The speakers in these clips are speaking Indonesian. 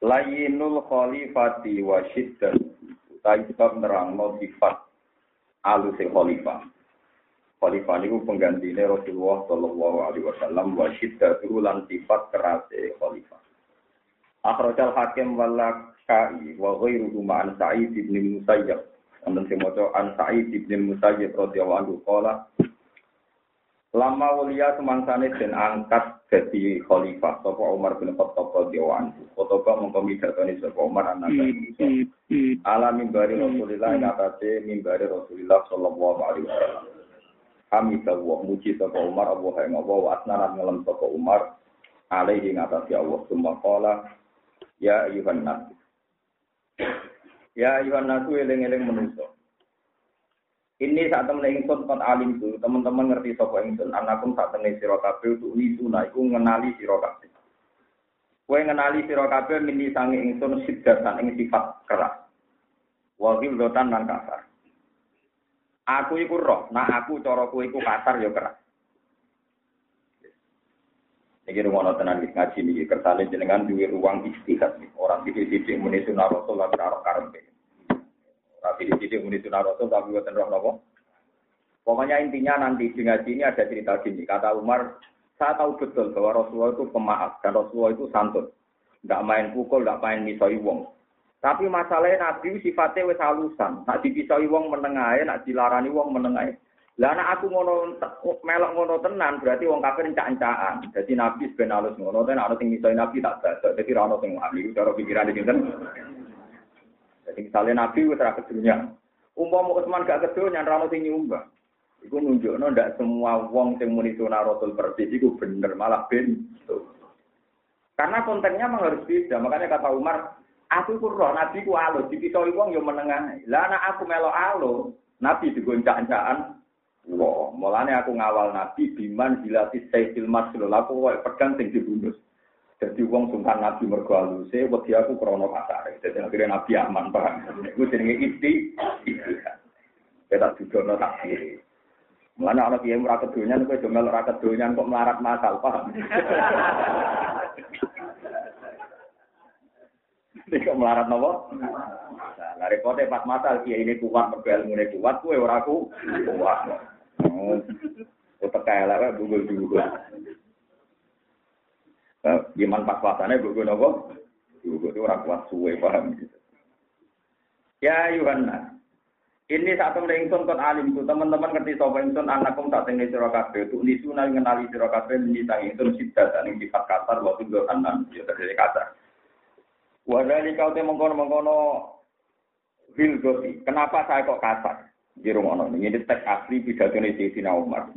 Layinul khalifati wa syiddat. Utai sebab nerangno sifat aluse khalifah. Khalifah niku penggantine Rasulullah sallallahu alaihi wasallam wa syiddatu lan sifat kerase khalifah. Akhrajal hakim wala kai wa ghairuhu ma'an Sa'id bin Musayyab. Wonten sing maca an Sa'id bin Musayyab radhiyallahu Lama wulia semangsane den angkat jadi khalifah sapa Umar bin Khattab radhiyallahu anhu. Khotoba mongko midhatoni sapa Umar anak. Ala mimbari Rasulillah ing atase mimbari Rasulillah sallallahu alaihi wasallam. Hamidah wa muji sapa Umar Allah ing Allah wa asnanan ngelem sapa Umar alaihi ing atase Allah summa qala ya ayuhan nas. Ya ayuhan nas eling-eling manusa. Ini saat temen ingsun kot alim tuh, teman-teman ngerti sapa ingsun, anakum saat temen sira kabeh untuk nisuna iku ngenali sira kabeh. Kowe ngenali sira kabeh mini sange ingsun sidatan ing sifat keras. Wa dotan lan kasar. Aku iku roh, nah aku cara kowe iku kasar ya keras. Iki rumono tenan ngaji niki kersane jenengan duwe ruang istihad nih. Orang titik-titik muni sunah rasul lan karo karepe. Tapi di sini muni sunah rasul tapi buatan roh nopo. Pokoknya intinya nanti di ngaji ini ada cerita gini. Kata Umar, saya tahu betul bahwa Rasulullah itu pemaaf dan Rasulullah itu santun. Tidak main pukul, tidak main misoi wong. Tapi masalahnya Nabi sifatnya wis halusan. Nak dipisoi wong menengahe, nak dilarani wong menengahe. Lah aku ngono melok ngono tenan berarti wong kafir encak-encakan. Jadi Nabi ben halus ngono tenan ana sing misoi Nabi tak baca. Jadi ra ono sing wali cara pikiran iki Jadi misalnya Nabi wis ra kedunya. Umpama Utsman gak kedunya ra ono sing nyumbang. Iku nunjukno ndak semua wong sing muni sunah Rasul persis iku bener malah ben. Karena konteksnya memang harus beda. Makanya kata Umar, aku ku roh Nabi ku alus, dipisoi wong yo menengah. Lah anak aku melok alus, Nabi digoncak-goncaan. Wah, mulane aku ngawal Nabi biman dilati sayyidil maslul. Aku kok pedang sing dibunus. Jadi wong sungkan Nabi mergo aluse, wedi aku krana kasare. Dadi akhirnya Nabi aman, paham. Iku jenenge isti. Kita dudono tak kiri. Mulane ana kiye ora kedonyan kowe domel ora kedonyan kok melarat masal, paham? Ini kok melarat nopo? Nah, repote pas masal kiye ini kuat mergo ilmune kuat, kowe ora ku kuat. Oh, teka elek wae bugul-bugul. Gimana pas pasane bugul nopo? Bugul itu ora kuat suwe, paham gitu. Ya Yohanes, ini saat ingsun kon alim itu teman-teman ngerti sapa ingsun anakum tak tenge sira kabeh tu nisuna ngenali sira kabeh minitang ingsun sidat ing sifat kasar wa tunggu kanan ya terjadi kasar. Wa dari kau te mengkono-mengkono filgosi. Kenapa saya kok kasar? Di rumah ini teks asli pidatone Sayyidina Umar.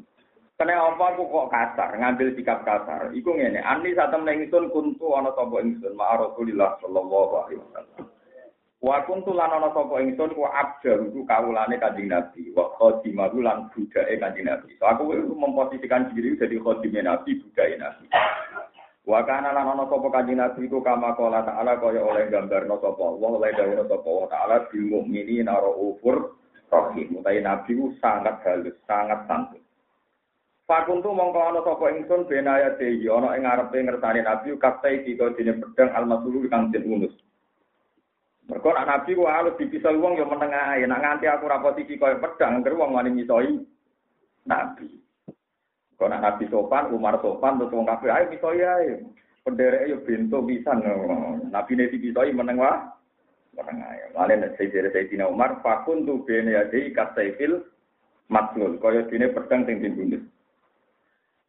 Kenapa aku kok kasar, ngambil sikap kasar? Iku ngene, ani saat temen ingsun kuntu ana sapa ingsun ma Rasulillah sallallahu alaihi wasallam. Wa kuntu lan ana sapa ingsun ku abdal iku kawulane Kanjeng Nabi, wa khadimahu lan budake Kanjeng Nabi. So aku memposisikan diri jadi khadime Nabi, budake Nabi. Wa kana lan ana sapa Kanjeng Nabi iku kama qala ta'ala kaya oleh gambarno sapa Allah, oleh dawuh sapa Allah ta'ala bil mukminina raufur rahim. Utai Nabi ku sangat halus, sangat santun. Fakuntu mongko ana sapa ingsun benaya dehi ana ing ngarepe ngersani Nabi katai dika dene pedang almasulu kang den unus. Mergo nak nabi ku halus dipisah wong ya menengah ae. Nak nganti aku iki kaya pedang, ngger wong wani misoi nabi. Kok nak nabi sopan, Umar sopan, terus wong kabeh ayo misoi ae. Penderek yo bento pisan. Nabi ne dipisoi meneng wae. Meneng ae. Male nek Sayyidina Umar fakun tu bene ade kasaifil matlul. Kaya dene pedang sing dibunuh.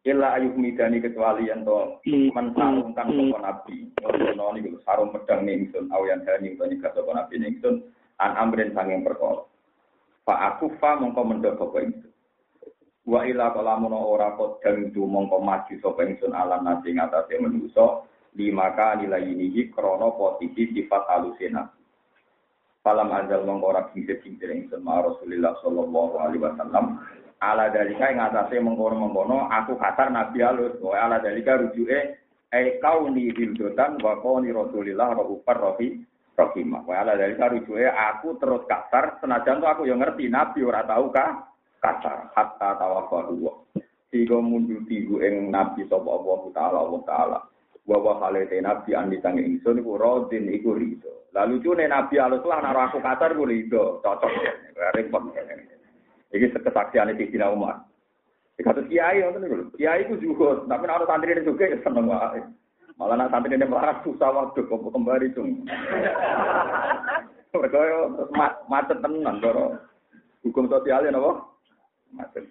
Illa ayuh midani kecuali yang to mensarungkan sopo nabi. Ngono niku sarung pedang ning ingsun awian hani to nyegah sopo nabi ning ingsun an amrin sanging perkara. Fa aku fa mongko mendho sapa ingsun. Wa ila kalamun ora kodang itu mongko maju sapa ingsun alam nasi ngatasi manusa Limaka nilai ini krono posisi sifat alusina. Falam azal mengkorak singkir singkir ingsun ma Rasulullah sallallahu alaihi wasallam. Ala dalika yang atasnya mengkono mengkono aku kasar nabi alus. Wa ala dalika rujuke e kau ni hildotan wa kau ni Rasulillah rahufar rohi rohimah. Wa ala dalika rujuke aku terus kasar senajan tuh aku yang ngerti nabi ora tahu kah kasar hatta tawafahu. Sehingga mundur tigu ing nabi sapa Allah taala Allah taala wa wa halete nabi andi tangi ingsun iku rodin iku rido. Lalu cune nabi alus lah naro aku kasar iku rido, cocok. Repot. Iki kesaksian di Sayyidina Umar. Kata kiai niku lho. Kiai ku juga, tapi ana santri juga ya seneng wae. Malah nak santri ini melarat susah waktu kok kembali itu. Mereka macet tenan doro. Hukum sosialnya napa? Macet.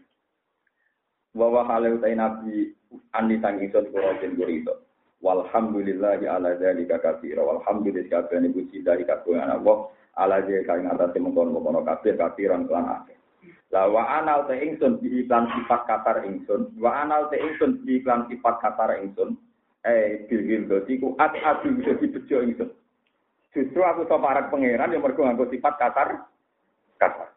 Wa halau tai nabi andi tangi den gurito. Walhamdulillahi ala dzalika katsira. Walhamdulillah kabehane puji dari kagungan Allah ala dzalika ing atase mengkon-mengkon kabeh katsiran kelan akeh. La wa anal te ingsun di iklan sifat katar ingsun. Wa anal te ingsun di iklan sifat katar ingsun. Eh bil dadi ku at adu bisa dibejo ingsun. Justru aku to parak pangeran yang mergo nganggo sifat katar katar.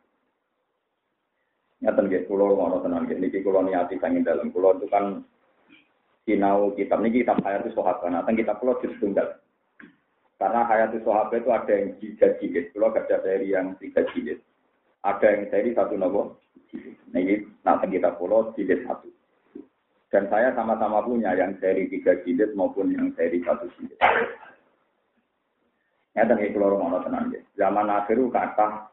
Nyata nggih kula ngono tenan nggih niki kula niati sanging dalam kula itu kan sinau kitab ini kitab Hayatus Sahabat. Nah, kitab pulau juz tunggal. Karena Hayatus Sahabat itu ada yang tiga jilid, pulau ada seri yang tiga jilid. Ada yang seri satu nopo. Nah, ini nanti kita pulau jilid satu. Dan saya sama-sama punya yang seri tiga jilid maupun yang seri satu jilid. Ya, dan itu lorong ono tenang ya. Zaman akhir kata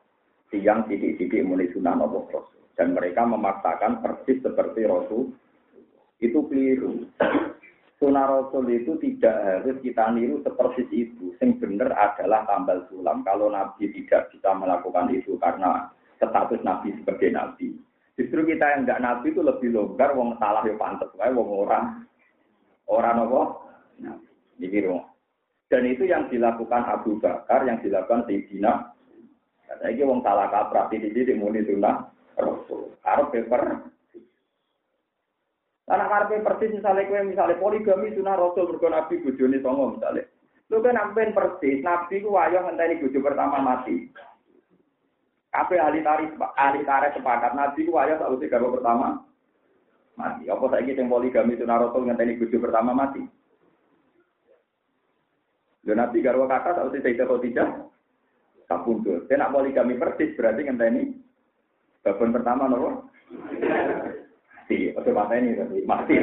siang titik-titik mulai sunnah nopo Rasul. Dan mereka memaksakan persis seperti Rasul itu keliru. Sunnah Rasul itu tidak harus kita niru seperti itu. Yang benar adalah tambal sulam. Kalau Nabi tidak bisa melakukan itu karena status Nabi sebagai Nabi. Justru kita yang tidak Nabi itu lebih longgar, wong salah ya pantas, wong orang orang apa? Nabi. Ini Dan itu yang dilakukan Abu Bakar, yang dilakukan Sayyidina. Saya ini wong salah kaprah, sini muni sunnah Rasul. Harus paper karena karpe persis misalnya kue misalnya poligami sunnah rasul mergo nabi bujoni songo misalnya. Lu kan amben persis nabi ku wayo ngenteni bojo pertama mati. Kabeh ahli tarik ahli tarik sepakat nabi ku wayo sausi garwa pertama mati. Apa saiki sing poligami sunnah rasul ngenteni bojo pertama mati? Lho nabi garwa kata atau tidak? Kapundut. Saya nak poligami persis berarti ngenteni babon pertama nopo? mati, atau mata ini tapi mati.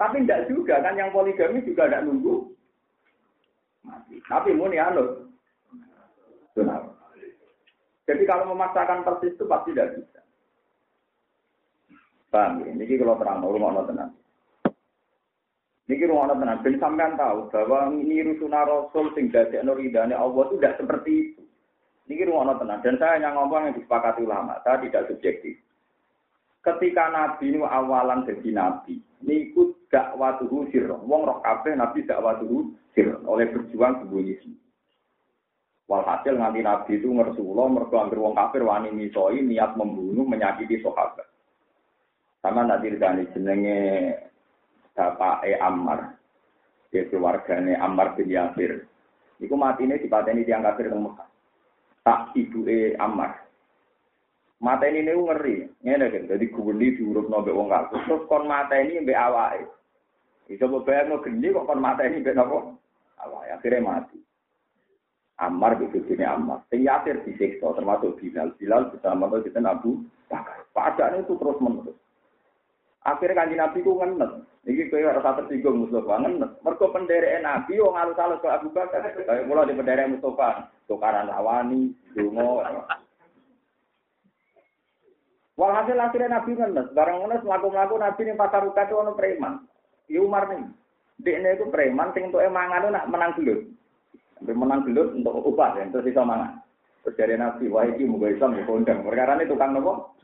tapi tidak juga kan yang poligami juga tidak nunggu mati. Tapi muni anu. Jadi kalau memaksakan persis itu pasti tidak bisa. Paham ya? Ini kalau terang, rumah Allah tenang. Ini rumah Allah tenang. Ben sampean tahu bahwa ini rusuna Rasul sing dadi ridane Allah itu tidak seperti itu. Ini rumah Allah tenang. Dan saya hanya ngomong yang disepakati ulama. Saya tidak subjektif ketika Nabi ini awalan jadi Nabi, niku dakwatuhu sirron. Wong roh kabeh Nabi dakwatuhu sirron. Oleh berjuang sembunyi. Walhasil nganti Nabi itu ngersuloh, mergo hampir wong kafir wani misoi, niat membunuh, menyakiti sahabat. Sama nanti dari jenenge Bapak E Ammar, dia keluarganya Ammar bin Yasir. Iku mati ini dipateni tiang kafir di Mekah. Tak ibu E Ammar. Mata ini nih ngeri, ngene kan, jadi kubuni diurut nabe wong kaku, terus kon mata ini mbak awai. Bisa bayang no geni kok kon mata ini mbak nopo akhirnya mati. Ammar begitu sini Ammar, sing Yasir disiksa termasuk Bilal, Bilal bersama tuh kita Abu Bakar. Itu terus menerus. Akhirnya kanji Nabi ku ngenes. Iki kowe rasa tersinggung Mustafa ngenes. Mergo penderek Nabi wong alus-alus ke Abu Bakar. Kayak mulai di penderek Mustafa, tukaran lawani, dongo. Walhasil akhirnya Nabi ngenes, barang ngenes melaku-melaku Nabi ini pasar ruka itu ono preman. Ya Umar nih, dia itu preman, sing untuk emangan nak menang gelut. Sampai menang gelut untuk upah ya, terus bisa mangan. Terus dari Nabi, wah ini mau Islam ya kondang. Perkara ini tukang nopo.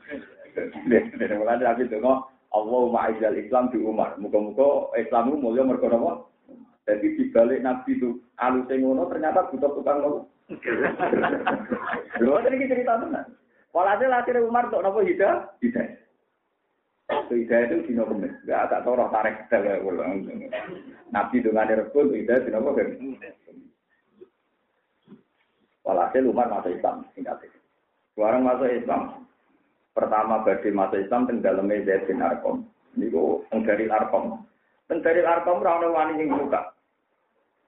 Dari mulai Nabi itu ngomong, Allah ma'izal Islam di Umar. Muka-muka Islam itu mulia mereka nopo. Jadi dibalik Nabi itu alusnya ngono ternyata butuh tukang nopo. Lho, tadi cerita tenan. Walhasil akhirnya Umar untuk nopo hidup, hidup. Ida itu dino kemis. Gak tak tahu roh tarik tel Nabi dengan rebut Ida dino kemis. Walhasil Umar masuk Islam singkat itu. Sekarang masuk Islam. Pertama bagi masuk Islam teng dalamnya Zaid bin Arkom. Niku dari Arkom. dari Arkom ora wani sing buka.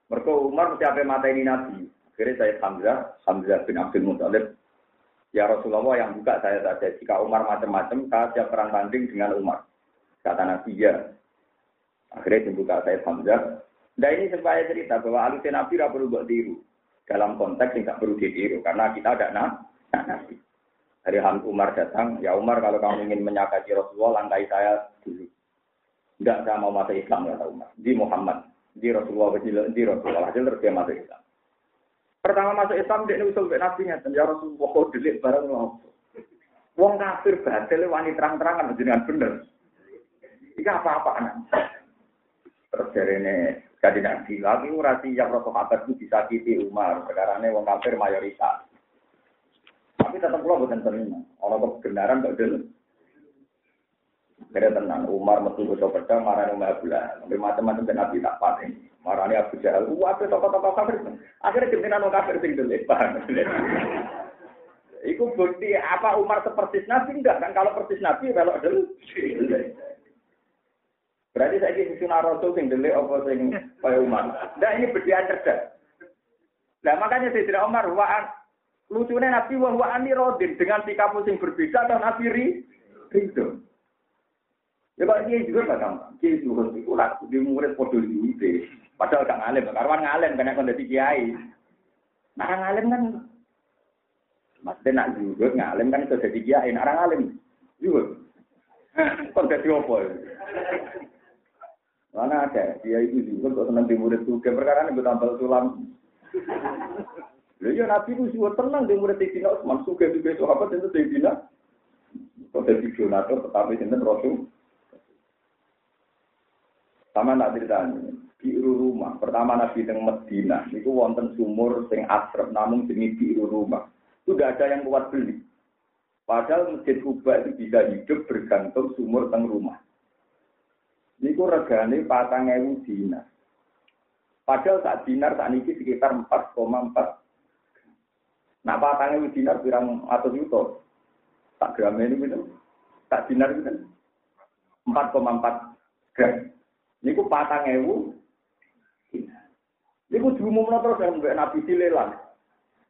Mergo Umar mesti ape mateni Nabi. Akhirnya saya Hamzah, Hamzah bin Abdul Muthalib. Ya Rasulullah yang buka saya saja. Jika Umar macam-macam, saya siap perang tanding dengan Umar. Kata Nabi ya. Akhirnya dibuka saya Hamzah. Nah ini supaya cerita bahwa alusnya Nabi tidak perlu buat tiru. Dalam konteks yang tidak perlu ditiru. Karena kita ada nabi. Hari Ham Umar datang, ya Umar kalau kamu ingin menyakiti Rasulullah, langkai saya dulu. Tidak saya mau masuk Islam, kata Umar. Di Muhammad, di Rasulullah, di Rasulullah. Hasil terus dia masuk Islam. Pertama masuk Islam dia usul ke Nabi nya, ya Rasulullah kok delik barang lo. Wong kafir batil wani terang-terangan jenengan bener. Iki apa-apaan. Terus dari ini jadi nabi lagi urasi yang roh sahabat itu disakiti Umar. Sekarang wong kafir mayoritas. Tapi tetap pulau bukan terima. Orang kebenaran kok dulu. Kira tenang, Umar metu betul pedang, marah Umar Abdullah. Macam-macam dan Nabi tak paten. Marani Abu Jahal, wah tokoh-tokoh kafir. Akhirnya pimpinan orang kafir sing dulu? Iku bukti apa Umar seperti Nabi enggak kan? Kalau persis Nabi kalau dulu. Berarti saya ini sunnah Rasul sing dulu apa sing kaya Umar. Nah ini berdia cerdas. Nah makanya tidak Umar waan lucunya Nabi wah ani rodin dengan sikap sing berbeda atau Nabi ri ridho. Ya kalau dia juga gak gampang. Dia juga itu lah, dia murid podo di Padahal gak ngalim, karwan ngalim karena kon dadi kiai. Nah ngalim kan Mas nak juga ngalim kan iso dadi kiai, ngalim juga. Kon dadi opo? Mana ada, dia itu juga kok senang di murid juga, perkara ini tampil sulam. Lalu ya Nabi itu juga tenang di murid Sayyidina Utsman, suka juga sahabat itu Sayyidina. Kok jadi donatur, tetapi ini Rasul. Sama nak ceritanya biru rumah. Pertama Nabi teng Medina, itu wonten sumur sing asrep namun jenis biru rumah. Itu tidak ada yang kuat beli. Padahal masjid Kuba itu bisa hidup bergantung sumur teng rumah. Niku regane patang ewu dinar. Padahal saat dinar saat ini sekitar 4,4. Nah patang ewu dinar kurang atau juta. Tak gram ini gitu. Tak dinar gitu. 4,4 gram. Niku patang ewu Iku diumumno terus yang mbek Nabi dilelang.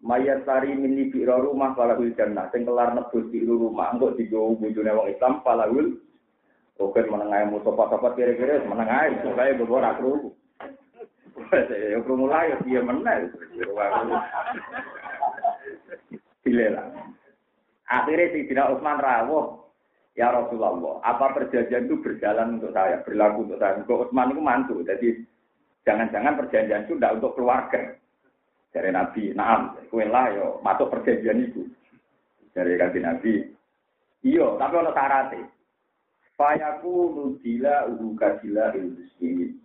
Mayat tari mini biro rumah falahul jannah. Sing kelar nebus di rumah. Engkau digo bujune wong Islam falahul. Oke menengai musofa-sofa kira-kira menengai. Supaya beberapa kru. Ya kru mulai ya dia menang. Dilelang. Akhirnya si Dina Utsman rawuh. Ya Rasulullah, apa perjanjian itu berjalan untuk saya, berlaku untuk saya. Kok Utsman itu mantu, jadi Jangan-jangan perjanjian itu tidak untuk keluarga. Dari Nabi, naam, kue lah yo, masuk perjanjian itu. Dari kanji Nabi, iyo, tapi ono syaratnya. Fayaku nudila sila ilmuslimin.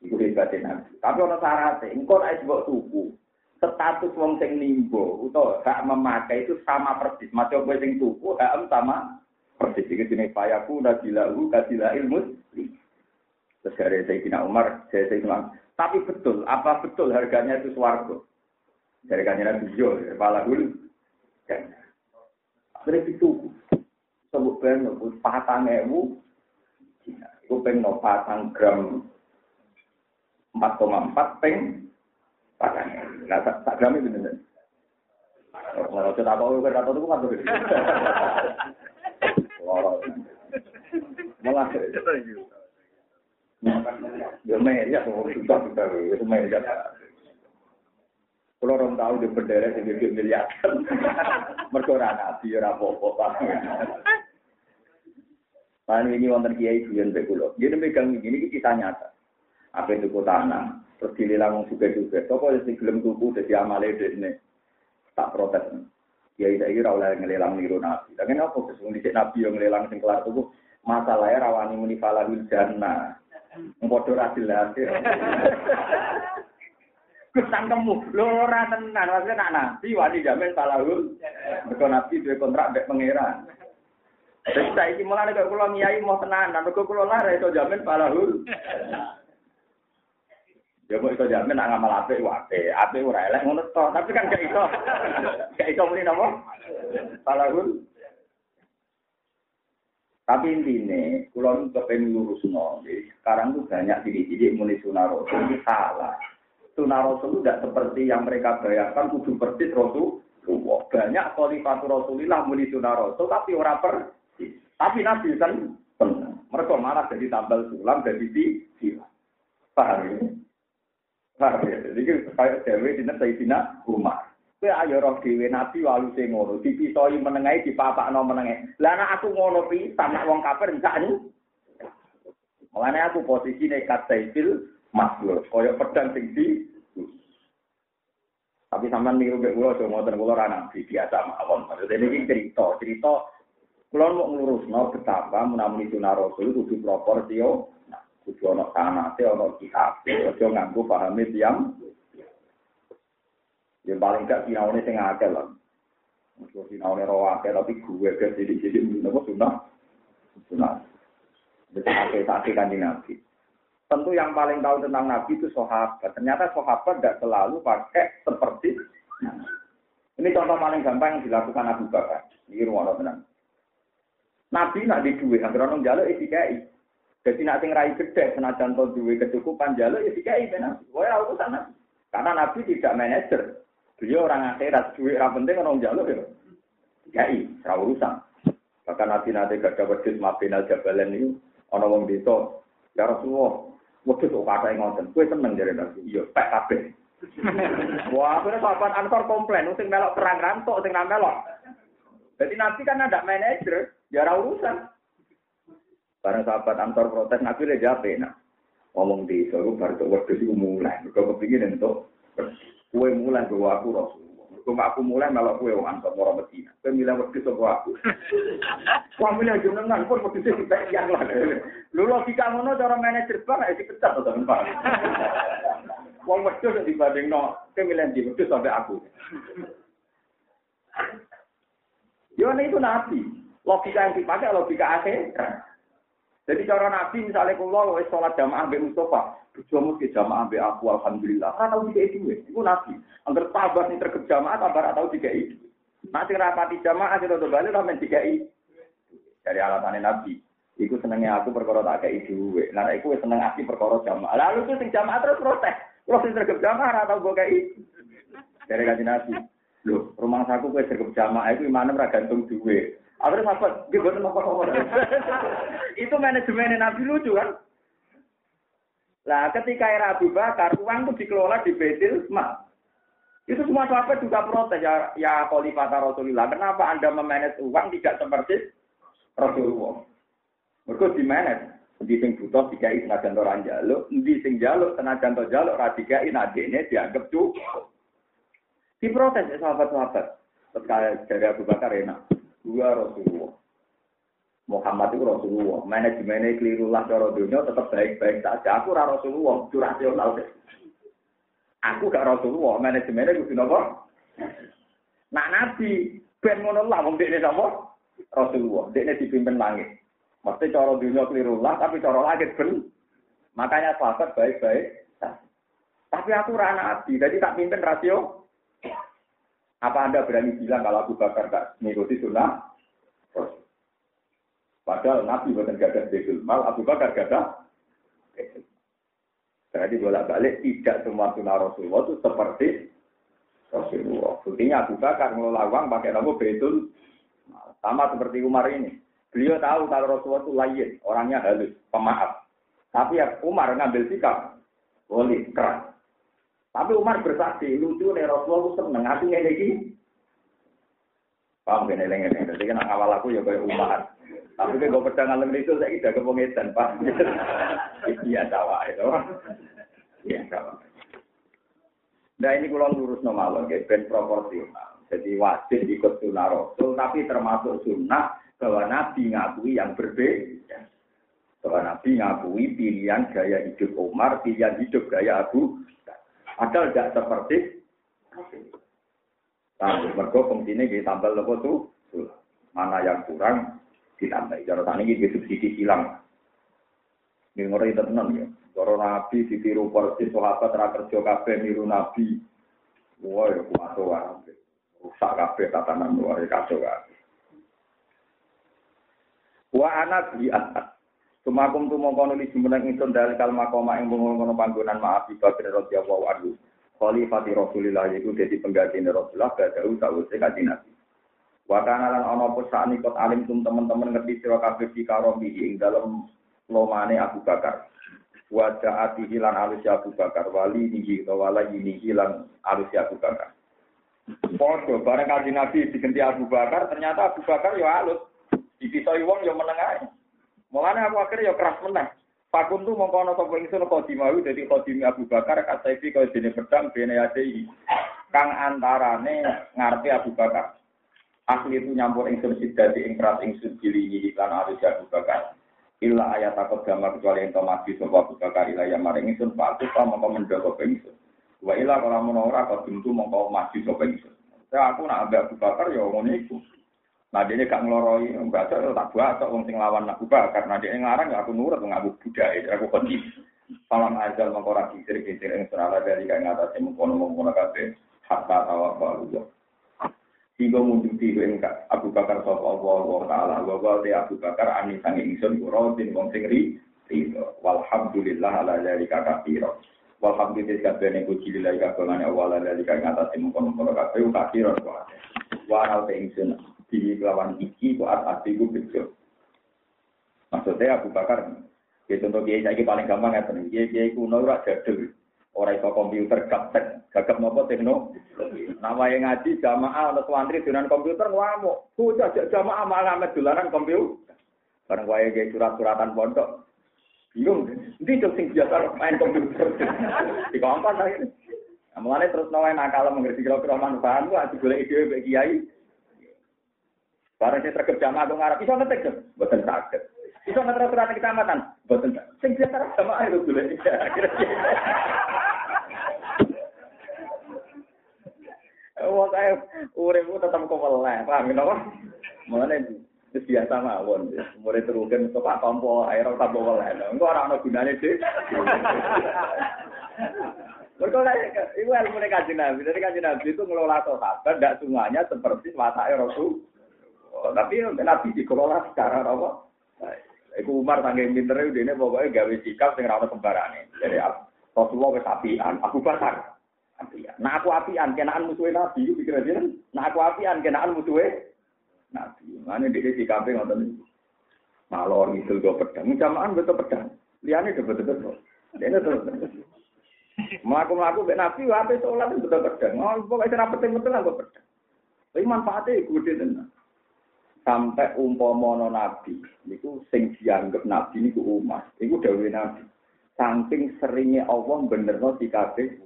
Iku hebatnya Nabi. Tapi ono syaratnya, engkau naik sebuah tuku. Status wong sing nimbo, atau hak memakai itu sama persis. Macam gue sing tuku, hak sama persis. Ini jenis fayaku nudila uhuka sila ilmuslimin. Terus dari Sayyidina Umar, saya Sayyidina Tapi betul, apa betul harganya itu suarga? Dari kanjeng Nabi kepala dulu. Kan. Akhirnya sebut ben patang ewu. Itu peng no patang gram 4,4 peng patang. Nah, tak gram itu bener. Kalau kita tahu kan atau itu kan tuh. Malah Ya meja tuh sudah sudah itu meja. Kalau orang tahu di bendera sing gede miliar. Mergo ora nabi ora apa-apa. Pan ini wonten kiai biyen mbek kula. Dia megang ini kita nyata. Apa itu kota tanah, terus dililang wong suge-suge. Toko sing gelem tuku dadi amale dekne. Tak protes. Kiai saiki ora oleh ngelelang niru nabi. Lah kenapa sesung dhisik nabi yang ngelelang sing kelar tuku? Masalahnya rawani muni falahul jannah. Padha ra jelas. Gus tangkemmu, lho ora tenan, maksudnya nak nabi wani jamin salahul. Mergo nabi kontrak mbek pangeran. Terus saya ini mulai kok kulo ngiyai mau tenanan, mergo kulo lara itu jamin palahul. Ya kok iso jamin nak ngamal apik wae, apik ora elek ngono tapi kan gak iso. Gak iso muni napa? Palahul. Tapi intinya, kalau kepengen lurus no, sekarang tuh banyak diri-diri mulai rasul ini salah. Sunnah rasul tidak seperti yang mereka bayangkan kudu persis rasul. Banyak khalifatu rasulillah mulai sunnah rasul, tapi orang per. Tapi nabi kan benar. Mereka malah jadi tambal sulam, jadi di Paham ya? Paham ya? Jadi kayak Dewi di Sayyidina Umar. Kowe ayo roh dhewe nabi walu sing ngono, dipisoi menengae dipapakno menengae. Lah nek aku ngono pisan nek wong kafir enggak ni. Mulane aku posisi nekat saifil masbur, koyo pedang sing di tapi sampean niru mek kula aja ngoten kula ora nabi biasa mawon. Maksudnya ini cerita, cerita kula mau nglurusno betapa menawi sunah rasul kudu proporsio, nah, kudu ana sanate ana kitab, aja nganggo pahame tiyang Ya paling gak sinaune sing akeh lah. Mesti sinaune ro akeh tapi gue ke jadi-jadi nopo sunah. Sunah. Akeh sakit kanjeng Nabi. Tentu yang paling tahu tentang Nabi itu sahabat. Ternyata sahabat tidak selalu pakai seperti ini contoh paling gampang yang dilakukan Abu Bakar. Ini rumah tenang. Nabi nak di duit, agar orang jaluk isi kai. Jadi nak sing rai gede, senajan to duwe kecukupan jaluk isi kai benar. Wah, aku sana. Karena Nabi tidak manajer. Beliau orang akhirat, duit orang penting orang jaluk ya. Kiai, serah urusan. Bahkan nanti nanti gak dapat wedus mabinal jabalan itu, orang wong desa, ya Rasulullah, wedus kok kata yang ngoten, gue seneng dari nabi, iya, pek kabeh. Wah, akhirnya sahabat Ansor komplain, sing melok perang rantok, sing melok. Jadi nanti kan ada manajer, ya urusan. Karena sahabat Ansor protes, nabi le jape, nah. Ngomong di soal baru wedus itu mulai, mereka kepingin untuk Kue mulai bawa aku Rasulullah. Kue aku mulai malah kue wong antar orang Medina. Kue milih waktu sama aku. Kue milih jenengan pun waktu itu kita yang lah. Lu logika ngono cara manajer bank ya dipecat atau teman Wong wedhus dibanding no, kue milih di wedhus sampai aku. Yo itu nabi. Logika yang dipakai logika akhir. Jadi cara nabi misalnya kalau sholat jamaah Mbak Mustafa, Berjuang ke jamaah be aku alhamdulillah. Ora dikai duwe. Iku nabi. Angger sabar nih terkep jamaah kabar tau dikai. Nanti rapati jamaah kita tuh balik men dikai. Dari alasannya nabi. Iku senengnya aku perkara tak kei duwe. Nah iku seneng aku perkara jamaah. Lalu tuh sing jamaah terus protes. Kalau sing terkep jamaah ora tau gue kei. Dari kaji nabi. Loh, rumah saku gue terkep jamaah itu mana ora gantung. Akhirnya sahabat, gue bener nopo Itu manajemen Nabi lucu kan? Nah, ketika era Abu Bakar, uang itu dikelola di Betil Mal. Itu semua sahabat juga protes ya, ya Khalifah Rasulullah. Kenapa Anda memanage uang tidak seperti Rasulullah? Mereka di manage. Di sing butuh tiga i senajan orang jaluk, di sing jaluk senajan to jaluk radiga i nadine dianggap cukup. Diprotes ya sahabat-sahabat. Terus dari Abu Bakar enak. Dua Rasulullah. Muhammad itu Rasulullah. Manajemennya keliru lah cara dunia tetap baik-baik saja. Aku ora Rasulullah, itu rasional deh. Aku gak Rasulullah, manajemennya gue apa? Nak nabi, ben ngono lah, wong dekne sapa? Rasulullah. Dekne dipimpin langit. Mesti cara dunia keliru lah, tapi cara langit ben. Makanya sahabat baik-baik. Tapi aku ora nabi, jadi tak pimpin rasio. Apa Anda berani bilang kalau aku bakar gak mengikuti sunnah? Padahal Nabi bukan gada betul mal, Abu Bakar gada Berarti bolak balik tidak semua sunnah Rasulullah itu seperti Rasulullah. Buktinya Abu Bakar ngelola uang pakai nama betul sama seperti Umar ini. Beliau tahu kalau Rasulullah itu lain, orangnya halus, pemaaf. Tapi ya Umar ngambil sikap, boleh keras. Tapi Umar bersaksi, lucu nih Rasulullah seneng, hatinya lagi. Paham gak nih, Jadi kan awal aku ya kayak Umar. Tapi kan gue pedang alam itu saya tidak kepengetan pak. Iya cawa itu. Iya cawa. Nah ini kalau lurus normal, ya, ben proporsional. Jadi wajib ikut sunnah Rasul, tapi termasuk sunnah bahwa Nabi ngakui yang berbeda. Bahwa Nabi ngakui pilihan gaya hidup Umar, pilihan hidup gaya Abu. Padahal tidak seperti Nah, mergo fungsinya kita tambah lepo tuh, mana yang kurang ditambah. Cara tani ini subsidi silang. Ini ngeri tenan ya. Cara Nabi ditiru persis sahabat ra kerja kabeh niru Nabi. Wah, ya kuat wae. Rusak kabeh tatanan luar kacau kabeh. Wa anak bi. Sumakum tu mongko nuli jumeneng ingsun dari kalma koma ing ngono panggonan maaf Bakar radhiyallahu anhu. Khalifati Rasulillah itu jadi pengganti Rasulullah badau sawuse kanjeng Nabi. Wa kana lan ana apa sakniki alim tum teman-teman ngerti sira kabeh di karobi ing dalem lomane Abu Bakar. Wa ja'ati hilan alus Abu Bakar wali utawa wala ini hilan alus Abu Bakar. Podo bareng kanjeng Nabi diganti Abu Bakar ternyata Abu Bakar ya alus. Dipisoi wong ya meneng Mulane aku akhirnya ya keras meneh. Fakun tu mongko ana sapa ingsun khodimawi dadi khodimi Abu Bakar kataifi kaya dene pedang bene ati kang antarane ngarpe Abu Bakar. Asli itu nyampur ingsun sidati ing keras ingsun dilingi iklan arus Abu Bakar. Illa ayat takut gambar kecuali yang mati sapa Abu Bakar yang maring ingsun patu pa mongko mendoko ingsun. Wa kalau mun ora kok mongko mati sapa ingsun. Saya aku nak ambek Abu Bakar ya ngono iku. Nah dia gak ngeloroi, baca tak buat atau sing lawan aku bakar. Nah dia ngarang ya aku nurut ngaku budaya, aku kunci. Salam ajal mengkora kisir kisir yang serala dari kaya ngatasi mengkono mengkono kafe hatta tawa baru. Hingga mundur tiga engkak Abu Bakar sop Allah Allah Taala wa de Abu Bakar ani sangi ingsun kurotin wong sing ri Walhamdulillah ala dari kakak piro. Walhamdulillah kabeh puji lillahi kabeh awal dari kaya ngatasi mengkono mengkono kafe kakiro. Wa te ingsun di lawan iki kok ati ku bejo. Maksudnya Abu Bakar, ya contoh dia saya paling gampang ya tenan. Dia dia kuno ora jadul. Ora iso komputer gaptek, gagap nopo tekno. Nama yang ngaji jamaah ana santri dengan komputer ngamuk. Bocah jamaah malah ngamet dolanan komputer. Bareng wae ge surat-suratan pondok. Bingung, ndi cok sing biasa main komputer. Di kompas akhirnya. Mulane terus nawain nakal mengerti kira-kira manfaat ku ati golek ide kiai. Barang saya terkejam jamaah dong Arab, bisa ngetik dong, buatan sakit. Bisa ngetik surat kecamatan, sakit. Sing biasa jamaah itu dulu. Wah saya urip tetap keweleh, paham ya Mulane wis biasa mawon. Murid terukin pak tompo air ora tambah weleh. Engko ora ana gunane sih. Mereka itu ilmu kajian Nabi. Dari kajian Nabi itu ngelola sahabat, tidak semuanya seperti wataknya Rasul. Oh, tapi Nabi dikelola secara apa? Iku Umar saking pintere ini pokoknya gawe sikap sing ora sembarane. Jadi Rasulullah wis apian, aku Bakar. Apian. Nah aku apian kenaan musuhe Nabi iku pikir aja. Nah aku apian kenaan musuhe Nabi. Mane dhewe sikape ngoten. Malor ngidul go pedang, jamaah betul pedang. Liane betul betul. Dene terus. Melaku-melaku mbek Nabi wae sholat betul pedang. Oh, pokoke ora penting-penting aku pedang. Tapi manfaatnya gede tenan sampai umpomo nabi niku sing dianggap nabi niku umat niku dawuh nabi. Saking seringnya Allah benerno sikapé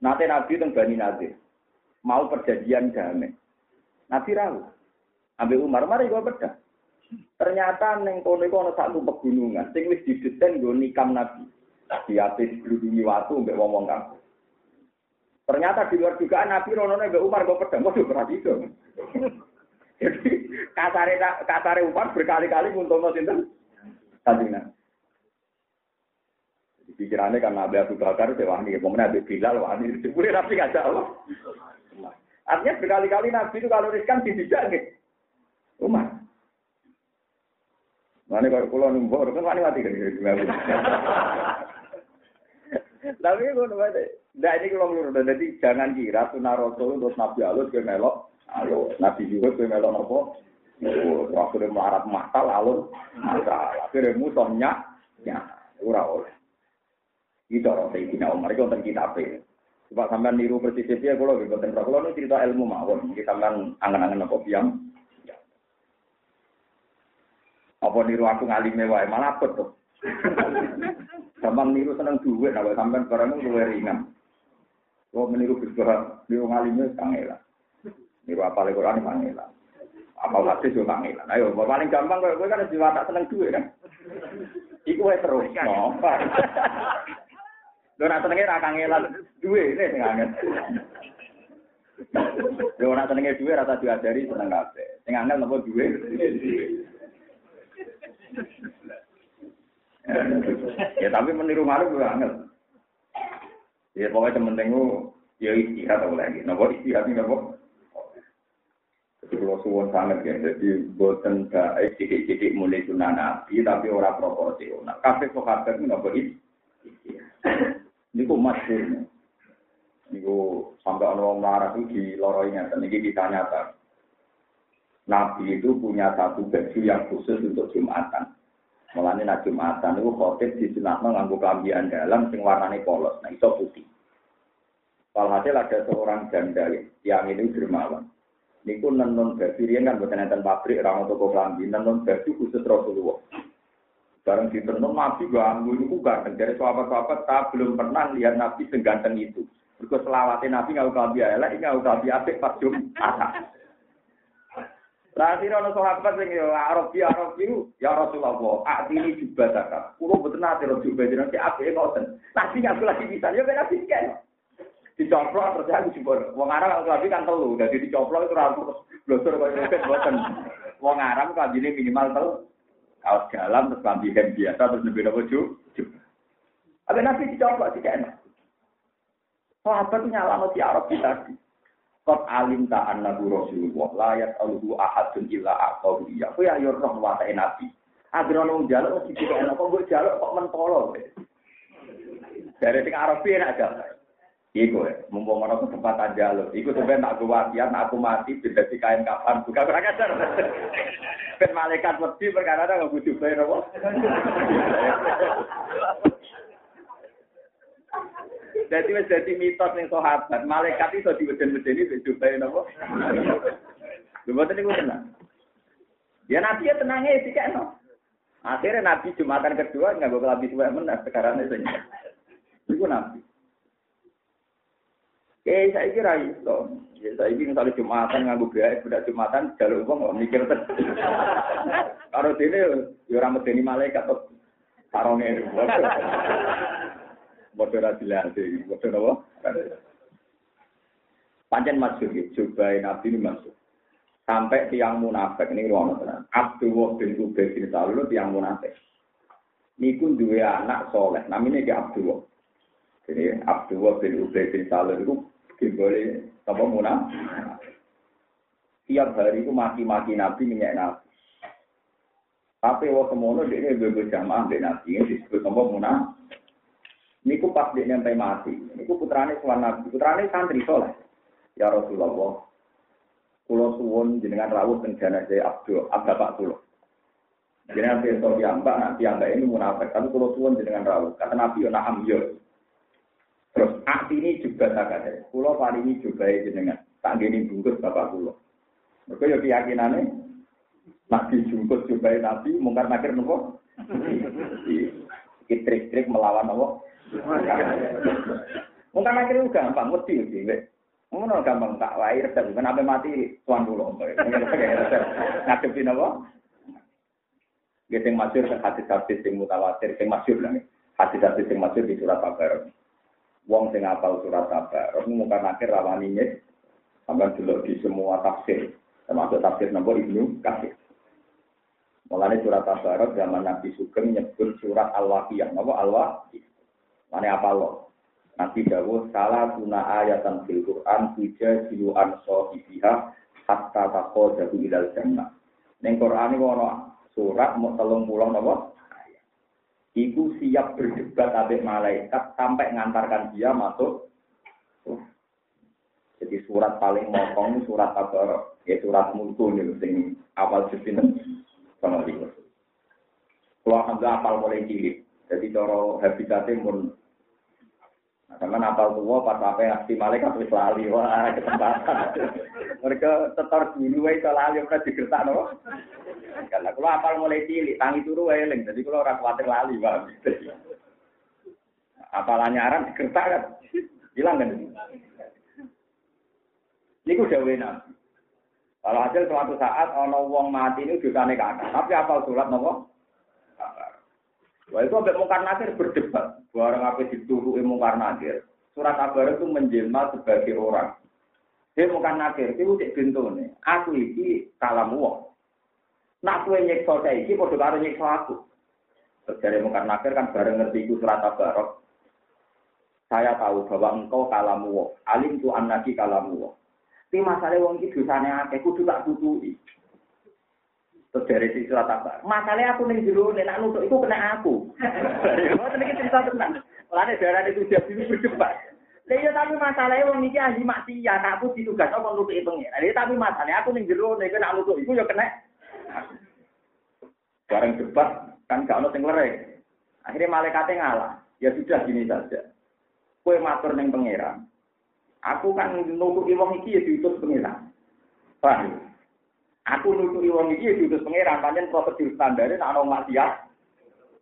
Nate nabi teng Bani Nadir. Mau perjanjian damai. Nabi rawu ambil Umar mari gua beda ternyata neng kono iku ana satu pegunungan sing wis didesain nggo nikam nabi. Di atas watu mbek wong-wong kampung Ternyata di luar dugaan Nabi Rono mbek Umar gua pedang, waduh berarti itu. Jadi kasare kasare Umar berkali-kali nguntungno sinten? Kanjeng Jadi pikirannya kan Nabi Abu Bakar wani, kemudian Nabi Bilal wani, boleh Nabi ngajak Allah. Artinya berkali-kali Nabi itu kalau riskan tidak nih. Umar. Mana kalau pulau numpuk, kan wani mati kan? Tapi kalau nah ini kalau menurut, jadi jangan kira sunnah Rasul terus Nabi Allah ke melok Ayo, Nabi juga kowe melok napa? Akhirnya melarat mata lalu masalah. Akhirnya musuhnya ya ora oleh. Itu orang Sayyidina Umar itu tentang kitab Coba sampean niru persis dia kalau gitu tentang kalau ini cerita ilmu mawon. Kita sampean angan-angan apa biang. Apa niru aku ngalime wae malah apa tuh. Gampang niru seneng duit, nah sampean barang itu luwe ringan. Kalau meniru bergerak, niru ngalime kangelan. Niku apa le Quran pangelan. Apa hadis yo pangelan. Ayo, paling gampang kowe kan jiwa tak seneng duwe kan. Iku wae terus. No. Lho nak senenge ra kangelan duwe ne sing angel. Lho nak senenge duwe rasa diajari seneng kabeh. Sing angel napa duwe? ya tapi meniru malu gue angel. Ya pokoknya temen ya istirahat atau lagi. Nopo istirahat ini nopo. Kalau suwon sangat ya, jadi baik sidik-sidik mulai sunnah nabi, tapi orang proporsional. Kafe sahabat ini nopo istirahat. Ini kok masyurnya. Niku sampai orang marah itu di loroinya, dan ini ditanya tak. Nabi itu punya satu baju yang khusus untuk Jumatan. Mulanya nak Jumatan itu khotib di sunatno nganggo kelambian dalam sing warnane polos, nah itu putih. Walhasil ada seorang janda yang ini dermawan. Niku nenun baju dia kan bukan nonton pabrik, orang toko kelambi, nenun baju khusus Rasulullah. Bareng di tenun Nabi ganggu itu ganteng. Dari sahabat-sahabat tak belum pernah lihat Nabi seganteng itu. Mereka selawatnya Nabi usah biaya ini nggak usah biaya pas Jumatan. Lah sira ana sahabat sing yo Arabi Arabi ya Rasulullah, atini juga zakat. Kulo mboten nate ro juga jeneng ki apike ngoten. Nabi aku lagi bisa yo ben nabi kan. Dicoplok terus aku jebol. Wong Arab kalau kan telu, dadi dicoplok itu ra terus blosor koyo roket mboten. Wong Arab kambine minimal telu. Kaos dalam terus kambi hem biasa terus nembe nopo ju. Ada nabi dicoplok sih kan. Sahabat nyala si Arab tadi. Kot alim ta annahu Rasulullah layat alhu ahadun illa aqahu iya. Ku ya yo roh wae nabi. Jaluk mesti dikene kok mbok jaluk kok mentolo. Dari sing Arabi enak gak. Iku ya, mumpung ono kesempatan jaluk. Iku tuh ben tak wasiat aku mati beda si kain kapan buka kurang ajar. Ben malaikat wedi perkara ada bujuk bae nopo. Jadi wis dadi mitos ning sahabat, malaikat iso diweden-wedeni wis diubahe napa? Lha boten niku tenang. Ya nabi ya tenangnya sih kan. Akhirnya nabi jumatan kedua nggak boleh lebih tua menang sekarang itu. Itu nabi. Eh saya kira itu. Ya saya ini misalnya jumatan nggak boleh sudah jumatan jalur uang nggak mikir. Kalau sini ya orang medeni malaikat atau sarongnya. Bodoh radilasi, bodoh apa? Pancen masuk ya, coba nabi ini masuk. Sampai tiang munafik ini ruang tenan. Abdullah bin Ubay bin Salul tiang munafik. Niku dua anak soleh, namanya dia Abdullah. Jadi Abdullah bin Ubay bin Salul itu boleh apa munafik. Tiap hari itu maki-maki Nabi minyak Nabi. Tapi waktu semono dia bebas jamaah dengan Nabi ini disebut apa munafik. Niku pas dia nyampe mati. Niku putrane suwan nabi. Putrane santri soleh. Ya Rasulullah. Kulo suwun jenengan rawuh teng jenazah Abdul Bapak kulo. Jenengan pirsa piyambak, nak piyambak ini munafik. Tapi kulo suwun jenengan rawuh. Kata Nabi yo naham yo. Akti ini juga tak ada. Kulo ini juga jenengan. Tak gini bungkus bapak kulo. Mereka yo keyakinannya. Nabi jungkus juga Nabi, mungkar nakir nopo. Trik-trik melawan nopo. Mungkin akhirnya gampang, mesti sih. Ngono gampang tak wae resep kan apa mati tuan dulu. Ngadepi napa? Gitu yang masyur hadis-hadis yang mutawatir, yang masyur lah. Hadis-hadis yang masyur di surat kabar. Wong sing apal surat kabar. Mungkin akhir rawaninya sampai dulu di semua tafsir. Termasuk tafsir nomor Ibnu Kasir. Mulanya surat Tabarok zaman Nabi Sugeng nyebut surat Al-Waqiyah. Nama Al-Waqiyah. Mana apa lo? Nabi Dawud salah guna ayatan fil Quran tuja jiluan sohibiha hatta tako jadu ilal jannah. Neng Quran ini wono surat mau telung pulang nopo. Iku siap berdebat abek malaikat sampai ngantarkan dia masuk. Jadi surat paling motong surat apa? Ya surat mulku nih, sing awal jepin sama dia. Kalau alhamdulillah apal mulai cilik. Jadi cara habitatnya pun sama napal tua pas apa aksi malaikat wis lali wah kesempatan. Mereka tetor dulu wae iso lali ora digertak no. Karena apal mulai cilik tangi turu wae eling. Jadi kalau ora kuwatir lali wae. Apalannya aran digertak kan. Hilang kan. Niku dawuhe Nabi. Kalau hasil suatu saat ono wong mati ini dosane kakak, tapi apal surat nopo? Wah itu sampai mungkar nakir berdebat. Barang apa dituruh mungkar nakir. Surat kabar itu menjelma sebagai orang. Dia mungkar nakir, itu cek nih. Aku ini kalam wong. Nak kue nyekso saiki padha karo nyekso aku. Terjadi mungkar nakir kan bareng ngerti iku surat tabarok. Saya tahu bahwa engkau kalamu Alim tu anaki kalamu Tapi masalah wong iki dosane akeh kudu tak. Terus dari si surat tabar. Masalahnya aku ning jero nek nutuk iku kena aku. Ngoten iki cerita tenan. Mulane darah itu dia dulu berdebat. Lah iya tapi masalahnya wong iki ahli maksiat, aku ditugas apa nutuk pengen. Lah tapi masalahnya aku ning jero nek nek nutuk iku ya kena. Bareng debat kan gak ono sing lereng. Akhirnya malaikatnya ngalah. Ya sudah gini saja. Kue matur neng pangeran. Aku kan nutuki wong iki ya diutus pangeran. Paham? Aku nutuki wong iki ya diutus pangeran, pancen prosedur standare nek ana maksiat.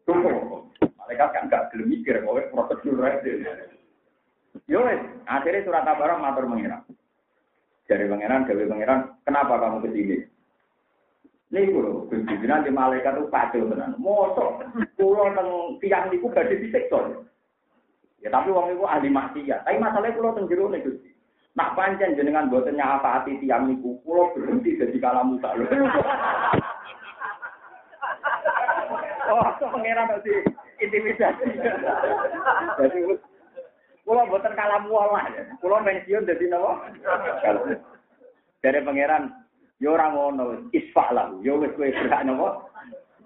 Tunggu. Malaikat kan gak gelem mikir kowe prosedur rene. Yo akhirnya surat kabar matur pangeran. Dari pangeran, dari pangeran, kenapa kamu ke sini? Niku lho, Gusti nanti malaikat itu pacul tenan. Mosok kula teng tiang niku badhe disiksa. Ya tapi wong iku ahli maksiat. Tapi masalahnya kula teng jero nek Gusti. Nak pancen jenengan boten nyafaati tiang niku, kula berhenti dadi kalamu lho. Oh, kok pangeran nanti intimidasi. Jadi kula boten kalamu Allah. Kula pensiun dadi napa? Dari pangeran Yo ora ngono, isfa lah. Yo wis kowe berhak napa?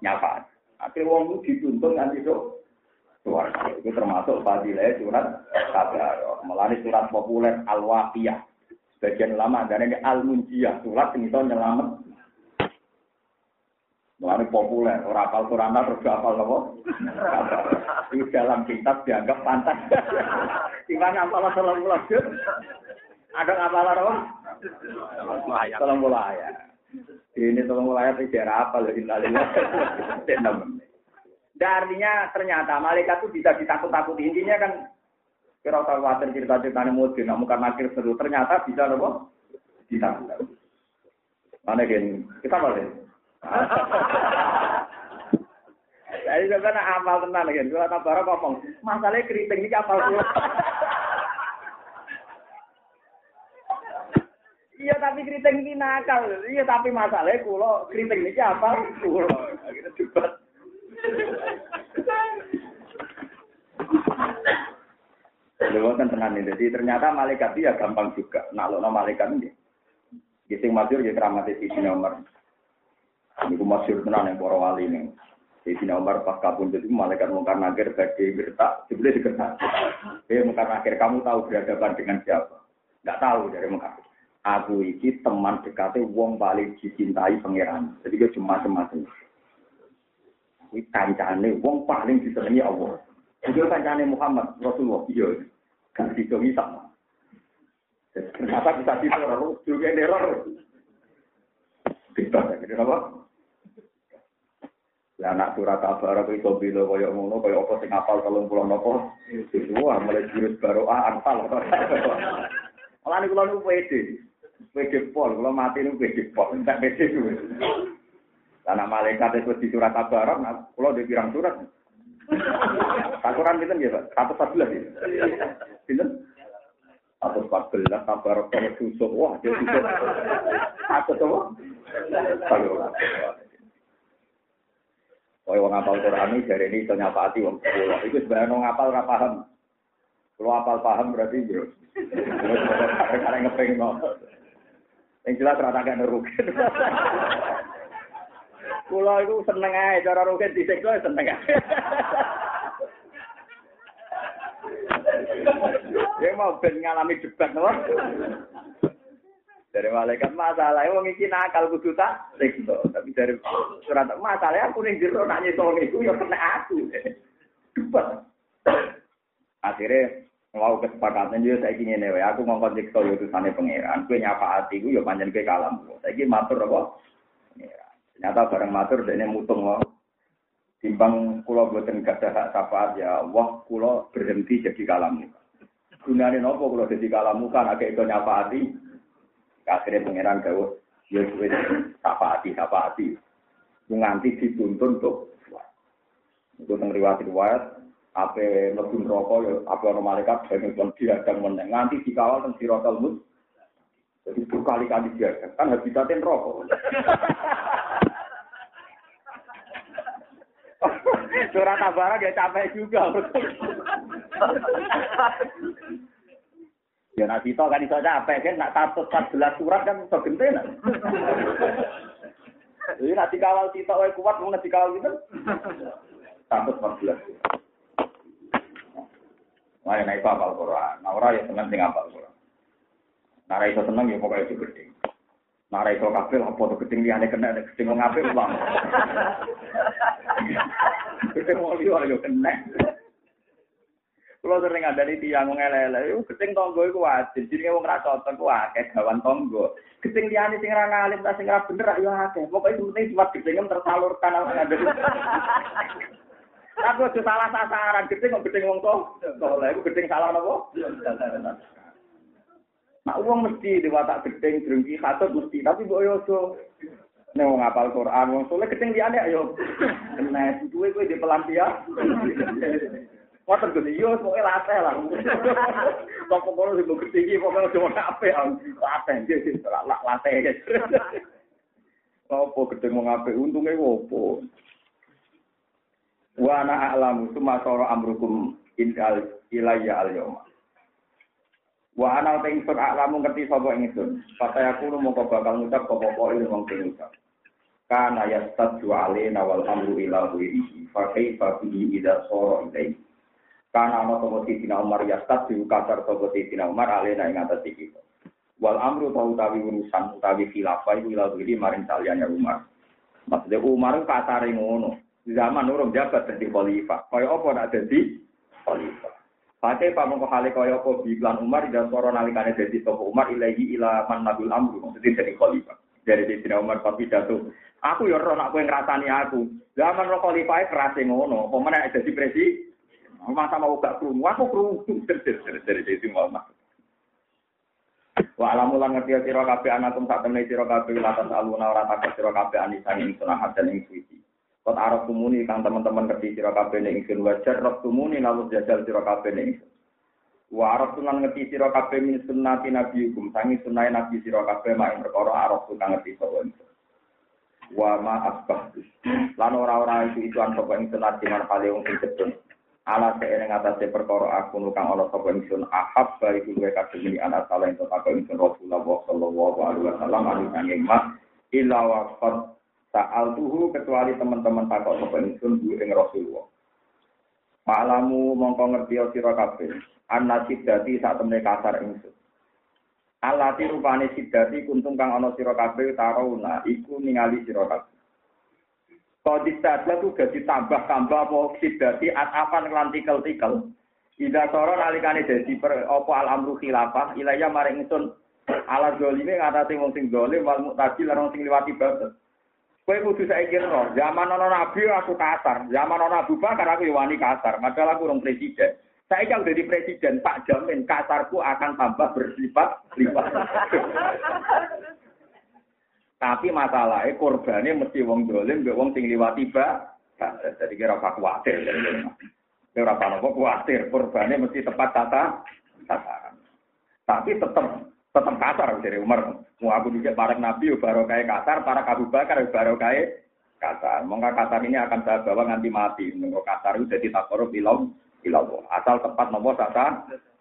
Nyapa. Akhirnya wong dituntun nanti itu keluar. Itu termasuk fadilah surat kabar. Melani surat populer Al-Waqiyah. Sebagian lama dan ini Al-Munjiyah. Surat yang itu nyelamat. Melani populer. Orang apal Quran terus apal apa? Itu dalam kitab dianggap pantas. Gimana apal salam Ada apal apa? Tolong mulai ya. Ini tolong mulai tidak apa loh innalillah. artinya ternyata malaikat itu bisa ditakut-takuti. Intinya kan kira khawatir cerita-ceritanya mungkin, namun karena akhir seru. Ternyata bisa loh ditakut-takuti. Mana gini? Kita boleh. Jadi sebenarnya amal tenan kan, surat Tabarok ngomong, masalahnya keriting ini apal Iya tapi keriting ini nakal. Iya tapi masalahnya kulo keriting ini apa? Kulo. Akhirnya debat. Lewat kan tenan ini. Jadi ternyata malaikat dia gampang juga. Nah, lo malaikat ini. Gising masyur ya keramat di sini nomor. Ini ku masyur tenan yang para wali ini. Di sini nomor pas kabun jadi malaikat mungkar nakir bagi gertak. Sebenarnya digertak. Eh mungkar nakir kamu tahu berhadapan dengan siapa? Tidak tahu dari mungkar aku iki teman dekate wong paling dicintai pangeran. Jadi dia cuma macam Kuwi kancane wong paling disenengi Allah. Jadi kancane Muhammad Rasulullah iya. Gak ditongi sama. Kenapa bisa diteror? Juga neror. Kita gitu apa? Ya anak surat kabar itu bila kaya ngono kaya apa sing apal 30 napa? Wah, mulai jurus baru ah anfal. Malah niku niku pede. Pede pol, kalau mati itu pede pol, tidak pede itu. Karena malaikat itu di surat Al-Baqarah, nah, kalau di pirang surat. Takuran itu ya, Pak. Satu empat belas ya. Itu? Satu empat kabar kalau susuk. Wah, dia susuk. Satu apa? Satu. Oh, wong apal Quran ini dari ini iso nyapati wong sepuluh. Itu sebenarnya wong apal paham. Kalau apal paham berarti yo. Karena ngepeng yang jelas rata gak rugi. Kulo itu seneng aja cara rugi disiksa ya seneng aja. Dia mau ben ngalami debat. Dari malaikat masalah, wong iki nakal kudu tak siksa. Tapi dari surat masalah aku ning jero nak nyesol niku ya kena aku. Debat. Akhirnya Mau kesepakatan juga saya ingin nih, aku ngomong di kau itu sana pangeran, kue nyapa hati gue, ya panjang kue kalam. Ingin matur apa? Ternyata bareng matur ini mutung loh. Timbang kulo buatan gak ada syafaat ya, wah kulo berhenti jadi kalam nih. Gunanya nopo kulo jadi kalam kan agak itu nyapa hati. Akhirnya pangeran gawe, ya gue syafaati, syafaati. Nganti dituntun tuh. Itu tentang riwayat-riwayat, ape mlebu neraka ya ape ana malaikat sing kon diadang meneng nganti dikawal teng siratal mus jadi berkali-kali diadang kan habitatnya neraka Surat Tabarak ya capek juga. ya nanti toh kan iso capek kan nak tatut 14 surat kan iso gentenan. Jadi nanti kawal kita wae kuat mau nanti kawal kita. Tatut 14. Wah, naik apa Al-Quran. Nah, orang ya seneng sing apal Quran. Nah, iso seneng ya pokoknya itu gede. Nah, iso kabeh apa tuh liyane kena gedeng wong apik ulang. Gedeng wong liya yo kena. Kulo sering ada di tiang ngelele, yo gedeng tonggo iku wajib. Jenenge wong ra cocok ku akeh gawan tonggo. Gedeng liyane sing ra ngalim ta sing ra bener yo akeh. Pokoke penting cuma gedengem tersalurkan apa ada. Aja salah sasaran, gedeng kok gedeng wong to. Soleh iku gedeng salah napa? Nah, uang mesti diwatak gedeng, drengki, katut mesti. Tapi mbok yo aja Nek wong apal Quran, wong soleh gedeng liyane ayo. Kena duwe kowe di pelampian. Ngoten Gus, yo pokoke latih lah. Kok pokoke sing gede pokoke cuma ape latih iki latih. Apa gede mau ngape untunge opo? Wa ana a'lamu summa sara amrukum indal ilayya al yawma. Wa ana ta ingsun a'lamu ngerti sapa ingsun. Kata aku mongko bakal ngucap apa-apa ilmu wong sing ngucap. Kana yastadju alaina wal amru ila ghairihi. Fa kaifa bihi idza sara ilaihi. Karena ana sapa Sidina Umar ya stad di kasar sapa Sidina Umar alena ing atas iki. Wal amru tau utawi urusan utawi khilafah iku ila diri maring saliyane Umar. Maksudnya Umar kasare ngono. Zaman urung jabat dadi khalifah. Kaya apa nak dadi khalifah. Pakai pamongko hale kaya apa biklan Umar dan soro nalikane dadi sapa Umar ilahi ila man amru maksudnya dadi khalifah. Dari Sidina Umar tapi jatuh. Aku ya ora nak kowe ngrasani aku. Zaman ro khalifah kerase ngono. Pemenang dadi presiden Masa mau gak krungu, aku krungu dari itu Muhammad. Wa alamu lan ngerti sira kabeh anakum anisan dan. Kot arep tumuni kang teman-teman ngerti sira kabeh ning ingsun wajar rok tumuni lalu jajal sira kabeh ning ingsun. Wa arep tunan ngerti sira kabeh min sunnati nabi hukum sangi sunah nabi sira kabeh mak perkara arep tukang ngerti sapa ingsun. Wa ma asbah. Lan ora-ora itu itu an sapa ingsun ati man kale wong sing cedhek ala seene ngatasi perkara aku nukang ana sapa ingsun ahab bari kuwe kadheni ana salah ento tak ingsun Rasulullah sallallahu alaihi wasallam sanging mak illa waqad Sa'al tuhu kecuali teman-teman takok sapa ingsun ing Rasulullah. Malamu mongko ngerti sira kabeh. Anna sidati sak temne kasar ingsun. Alati rupane sidati kuntung kang ana sira kabeh tarauna iku ningali sira kabeh. Kodis tadla tuh gak ditambah-tambah apa sidati atapan kelan tikel-tikel. Ida soro nalikane dadi per apa al amru khilafah ilaya maring ingsun ala zalime ngatasi wong sing zalim wal muqtadi lan sing liwati batas. Kowe kudu saiki roh, zaman ana nabi aku kasar, zaman ana Abu Bakar aku wani kasar, padahal aku urung presiden. Saya kalau jadi presiden, tak jamin kasarku akan tambah bersifat lipat. Tapi masalahnya korbannya mesti wong dolim, mbek wong sing liwati ba. Jadi kira apa khawatir. Kira apa khawatir. Korbannya mesti tepat tata sasaran. Tapi tetap tetap kasar dari Umar. Mau aku juga para nabi baru kayak kasar, para Abu Bakar baru kayak kasar. Mongga kasar ini akan saya bawa nanti mati. Mongga kasar itu jadi takorup ilam ilam. Asal tepat tata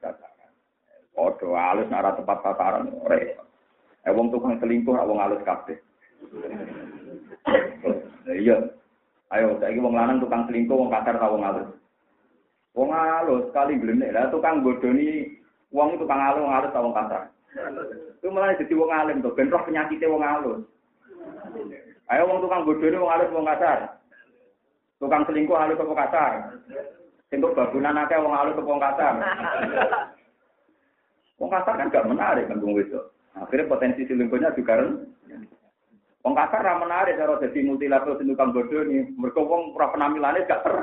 sasaran. Odo halus nara tepat sasaran. Repot. Eh wong tukang selingkuh wong alus kabeh. Iya. Ayo saiki wong lanang tukang selingkuh wong kasar ta wong alus. Wong alus kali glenek lah tukang bodoni wong tukang alus alus ta wong kasar. Itu malah jadi wong alim tuh, ben roh penyakitnya wong alus. Ayo wong tukang bodoni wong alus wong kasar. Tukang selingkuh alus apa kasar? Singkuh babunan akeh wong apa wong kasar. Wong kasar kan gak menarik kan wong wedok. Akhirnya potensi selingkuhnya juga rendah. Wong kasar ra menarik cara dadi multilateral sing tukang bodoh nih. Mergo wong ora penampilannya gak ter.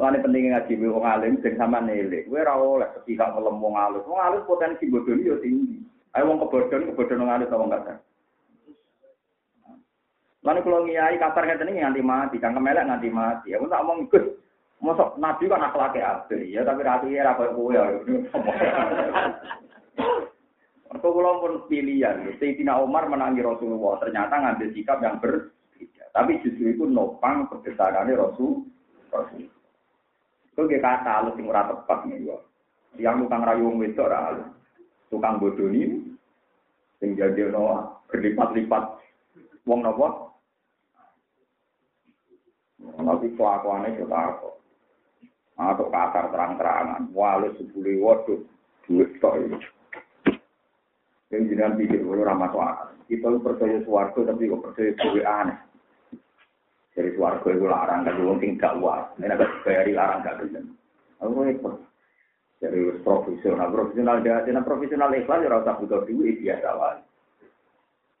Mulane penting ngaji wong alim sing sama nele. Kowe ora oleh sepihak ngelem wong alim. Wong alim potensi bodoh yo tinggi. Ayo wong kebodohan kebodohan wong alim wong kasar. Lalu kalau ngiyai kasar ngeten ini nganti mati, kang kemelek nganti mati. Ya tak omong ikut Mosok Nabi kan akhlaknya asli, ya tapi rati ya apa kowe ya. Mereka kula pun pilihan, Sayyidina Umar menangi Rasulullah, ternyata ngambil sikap yang berbeda. Tapi justru itu nopang kebesarannya Rasul. Rasul. Itu kayak kata halus yang ora tepat nih gua. Yang tukang rayu wong wedok ora halus. Tukang bodoni sing jadi no berlipat-lipat wong nopo. Tapi kelakuannya juga apa? Atau kasar terang-terangan. Walau sepuluh waduh. Duit tok ini. Yang jenengan pikir kalau ramah akal. Kita percaya suwargo tapi kok percaya duit aneh. Dari suwargo itu larang kan wong sing gak uas. Nek gak bayari larang gak bisa. Aku repot. Dari profesional, profesional jahat, profesional ikhlas ya rasa butuh duit biasa wae.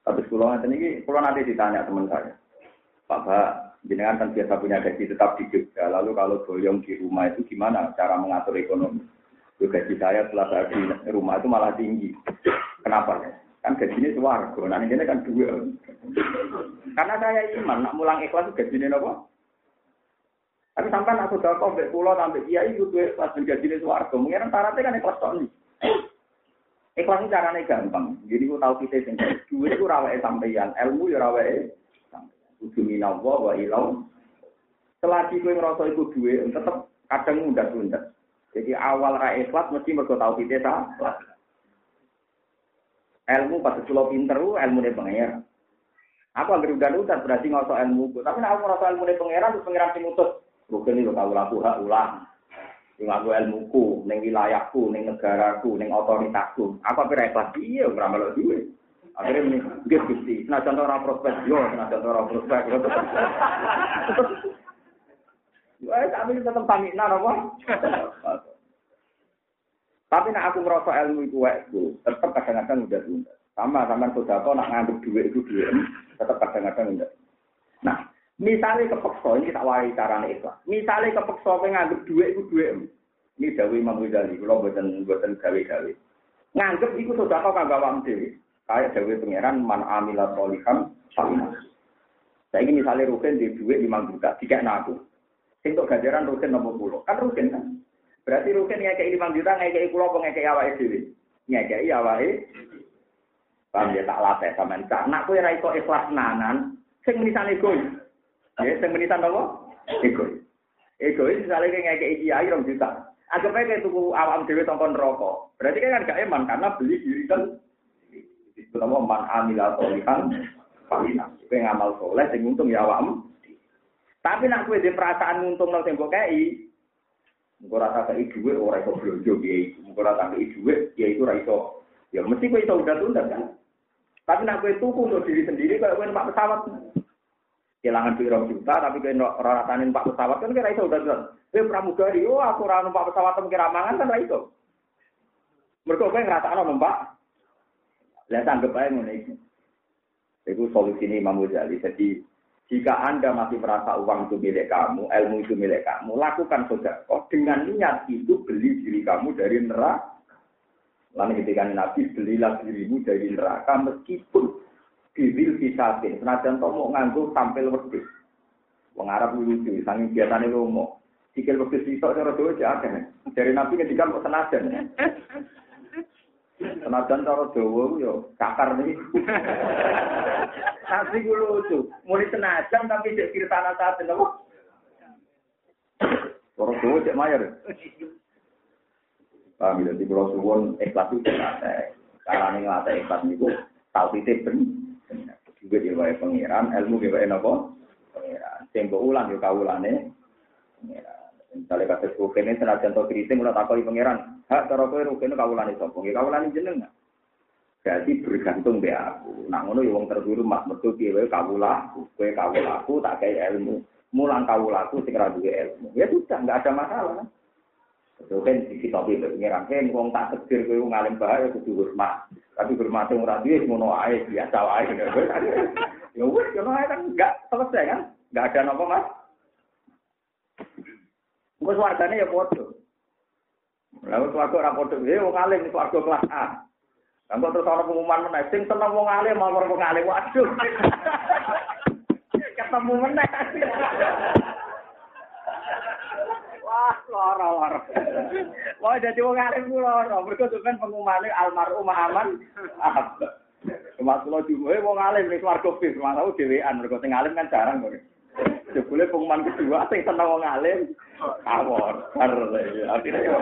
Tapi sekolah nanti ini, kalau nanti ditanya teman saya, Pak Pak, jenengan kan biasa punya gaji tetap di Jogja, lalu kalau boyong di rumah itu gimana cara mengatur ekonomi? Itu gaji saya setelah saya di rumah itu malah tinggi. Kenapa? Kan gajinya suwargo, nah ini kan dua. Karena saya iman, nak mulang ikhlas itu gajinya apa? Tapi sampai nak sudah kau pulau sampai kiai itu dua ikhlas dan gajinya suwargo. Mungkin syaratnya kan ikhlas tahun Ikhlas itu caranya gampang. Jadi aku tahu kita sing duit itu rawai sampeyan, ilmu ya rawai sampeyan. Kudu minawa wa ilau. Selagi kowe ngerasa iku duit, tetep kadang mudah-mudah. Jadi awal ra ikhlas mesti mergo tahu kita salah. Ilmu pas kula pinter ilmu ne pengen. Aku anggere udah berarti ngoso ilmu. Tapi nek aku ngerasa ilmu ne pangeran terus pangeran sing mutus. Bukan kalau laku hak ulang. Sing aku ilmuku, ning wilayahku, ning negaraku, ning otoritasku. Apa kira ikhlas iya ora melok duwe. Akhirnya ini, dia gusti. Nah, contoh orang prospek, yo, nah contoh orang prospek. Ya, tapi tetap pamit, nah, apa? Tapi nak aku ngerasa ilmu itu itu tetap kadang-kadang udah tunda. Sama sama saudara nak ngambil duit itu duit, tetap kadang-kadang udah. Nah, misalnya kepeksa ini kita wari cara ikhlas. Misalnya kepeksa ngambil duit itu duit. Ini Dawi Imam Ghazali, kalau buatan buatan gawe-gawe. Nganggep itu saudara kagak wam dewi. Kayak Dawi Pangeran man amila solihan sama. Saya ini misalnya rugen di duit lima juta, tiga aku. Sing ganjaran rugen nomor pulau, kan rugen kan? Berarti rugen ngekei lima juta, ngekei pulau, ngekei awal dewi. Ngekei awal Paham ya tak latih sama entah. Nak kue raiko ikhlas nanan, sing menisan egois. Ya, sing menisan apa? Egois. Egois misalnya kayak ngekei kiai rong juta. Anggap aja kayak tuku awam dewi tompon rokok. Berarti kan gak eman karena beli diri kan. Itu nama man amila solihan falina. Kue ngamal soleh sing untung ya awam. Tapi nak kue di perasaan untung nang tembok kei. Mungkin rasa kei duit orang iso belanja kiai. Mungkin rasa kei duit kiai itu raiso. Ya mesti kue iso udah tunda kan. Tapi nak kue tuku untuk diri sendiri kayak kue numpak pesawat. Kehilangan duit rong juta tapi kue rasanya numpak pesawat kan kira iso udah tunda. Kue pramugari, oh aku ora numpak pesawat kira mangan kan ra iso. Mergo kowe ngrasakno numpak. Lah anggap ae ngene iki. Itu solusi ini Imam Ghazali. Jadi jika Anda masih merasa uang itu milik kamu, ilmu itu milik kamu, lakukan sedekah dengan niat itu beli diri kamu dari neraka. Lalu ketika Nabi belilah dirimu dari neraka meskipun bibil bisatin. Senajan mau nganggo tampil wedhus. Wong Arab lucu, saking biasane lomo. Sikil wedhus iso cara dhewe akeh. Dari Nabi ketika kok senajan. Senajan cara Jawa yo kakar nih. Nabi ku lucu. Mulai senajan tapi cek kirtana saat apa? Cara Jawa cek mayar. Paham ya, di Pulau Suwon ikhlas itu nate. Cara nih nate ikhlas itu tahu titik ben. Juga dia wae pangeran, ilmu dia wae nopo pangeran. Tempo ulang yo kawulane pangeran. Misalnya kata rugen ini senajan to keriting ulah takoi pangeran. Hak cara kowe rugen kawulane sapa? Nggih kawulane jenengan. Jadi bergantung be aku. Nah ngono ya wong terguru mak metu piye wae kawulaku, kowe kawulaku tak kei ilmu. Mulang kawulaku sing ra duwe ilmu. Ya sudah enggak ada masalah. Kan? Rugen dikitopi be pangeran. Hei wong tak tegir kowe ngalim bahaya kudu hormat. Tapi hormate ora duwe ngono ae biasa wae. Ya wis ngono ae kan enggak selesai kan? Enggak ada napa Mas? Engko swargane ya padha. Lalu swarga ora padha, eh wong alim swarga kelas A. Engko terus ana pengumuman meneh, sing seneng wong alim mau wong alim. Waduh. Ketemu meneh. Wah, lara-lara. Wah, jadi wong alim ku lara. Mergo kan pengumumane almarhum aman. Mas kula dhewe wong alim nek warga bis, malah dhewean mergo sing alim kan jarang kok. Jebule pengumuman kedua sing seneng wong alim awor. Akhirnya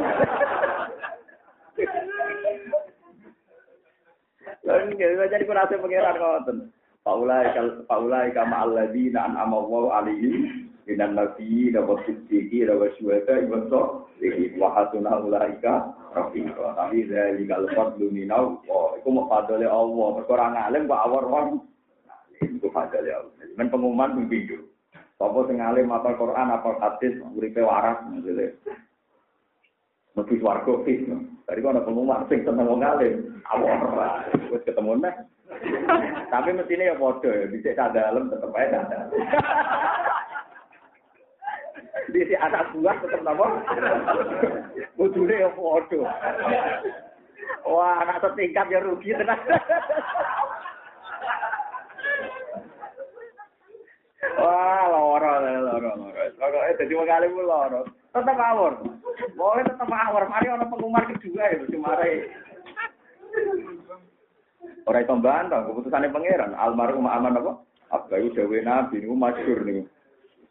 Lalu nggak jadi kurang pengiran ngoten. Paulai kal paulai kama alladzina an'ama Allahu alaihim minan nabiyyi wa siddiqi wa syuhada wa sholihin wa hasuna ulaika rafiqa. Tapi dari kalau fadlu minau, itu mau fadlile Allah. Perkara ngalim kok awor wong. Itu fadlile Allah. Men pengumuman ping Apa sing alim apa Quran apa hadis uripe waras ngene. Mesti swarga fis. Dari kono pengumuman sing seneng wong alim. Awor. Wis ketemu nek. Tapi mestine ya padha ya, bisa tak dalem tetep ae tak di si anak buah tetap nama bujune ya foto wah anak setingkat ya rugi tenan wah loro loro loro loro. Eh jadi mengali pun loro. Tetap awor. Boleh tetap awor. Mari orang pengumuman kedua ya cuma Orang itu bantah, keputusannya pangeran. Almarhum aman apa? Abgayu Dewi Nabi, ini masyur nih.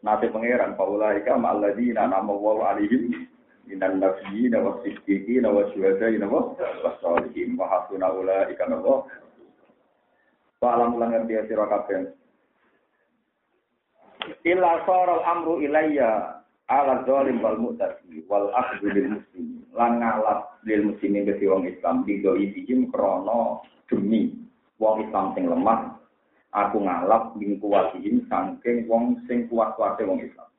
Nate pangeran paulaika ma'alladina nama wa alihim minan nabiyyin wa siddiqin wa syuhadain wa wasalihin wa hasuna ulaika nawa Wa alam lan ngerti sira kabeh Illa sara amru ilayya ala zalim wal mu'tasi wal akhdhu lil muslimin lan ngalap lil muslimin ke wong Islam digo ibihim krana demi wong Islam sing lemah aku ngalap ning kuwatihim saking wong sing kuat-kuate wong Islam.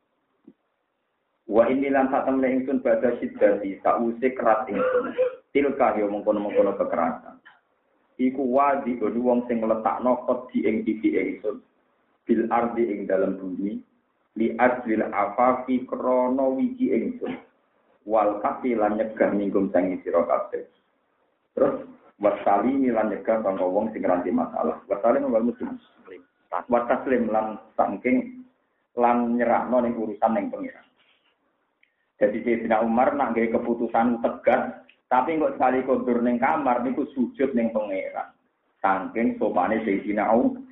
Wa ini lan satem ingsun badha siddati sause kerat ingsun. Tilka yo mengkono-mengkono kekerasan. Iku wadi wong sing ngletakno kot di ing pipi ingsun. Bil ardi ing dalam bumi li ajlil afafi krono wiji ingsun. Wal kafi lan nyegah minggum sangi sira kabeh. Terus wasali lan nyegah kanggo wong sing ngeranti masalah. Wasali wal muslim. Wataslim lan saking lan nyerahno ning urusan ning pengiran. Jadi Sayyidina Umar nak gawe keputusan tegas, tapi kok sekali kondur ning kamar niku sujud ning pengiran. Saking sopane Sayyidina Umar.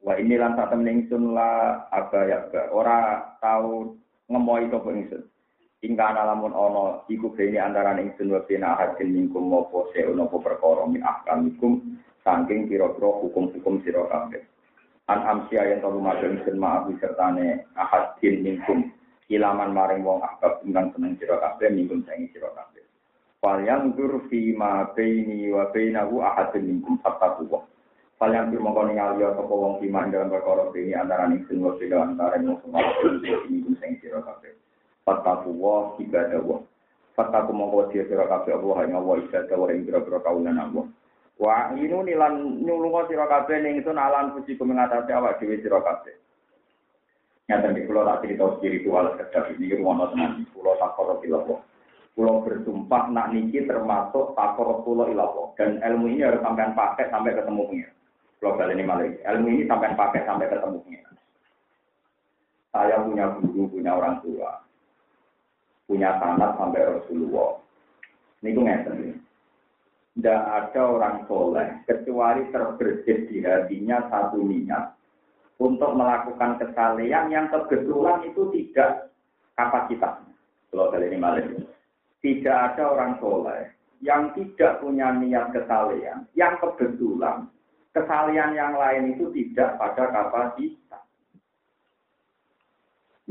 Wah ini lan satem ningsun la apa ya ora tau ngemoi to ingsun. Ingka lamun ono iku bene antara ingsun wa bena hadin mingkum mopo se ono perkara min ahkamikum saking pira-pira hukum-hukum sira kabeh. An amsia yang tahu magang ingsun ma'abu sertane ahadin mingkum ilaman maring wong ahbab ingkang seneng sira kabeh mingkum saing sira kabeh. Fal yang dur fi ma baini wa bainahu ahadin mingkum fattaku. Fal yang dur mongko ningali sapa wong fi dalam perkara ini antara ingsun wa antara wong sing mingkum saing sira kabeh. Fataku wa ibadah wa. Fataku mongko sira kabeh Allah ing Allah ibadah wa ing pira-pira kaulan Allah. Wa inu nilan nyulunga sira kabeh ning sun alam suci kumengatasi awak dhewe sira kabeh. Nyata di pulau tak cerita spiritual sekedar ini rumah tenan pulau takor ilawo. Pulau bersumpah nak niki termasuk takor pulau ilawo dan ilmu ini harus sampai pakai sampai ketemu pengen. Kali ini malah ilmu ini sampai pakai sampai ketemu. Saya punya guru, punya orang tua, punya tanah sampai Rasulullah. Ini gue ngerti. Tidak ada orang soleh kecuali terbersit di hatinya satu niat untuk melakukan kesalehan yang kebetulan itu tidak kapasitas. Kalau kali ini malam tidak ada orang soleh yang tidak punya niat kesalehan yang kebetulan kesalehan yang lain itu tidak pada kapasitas.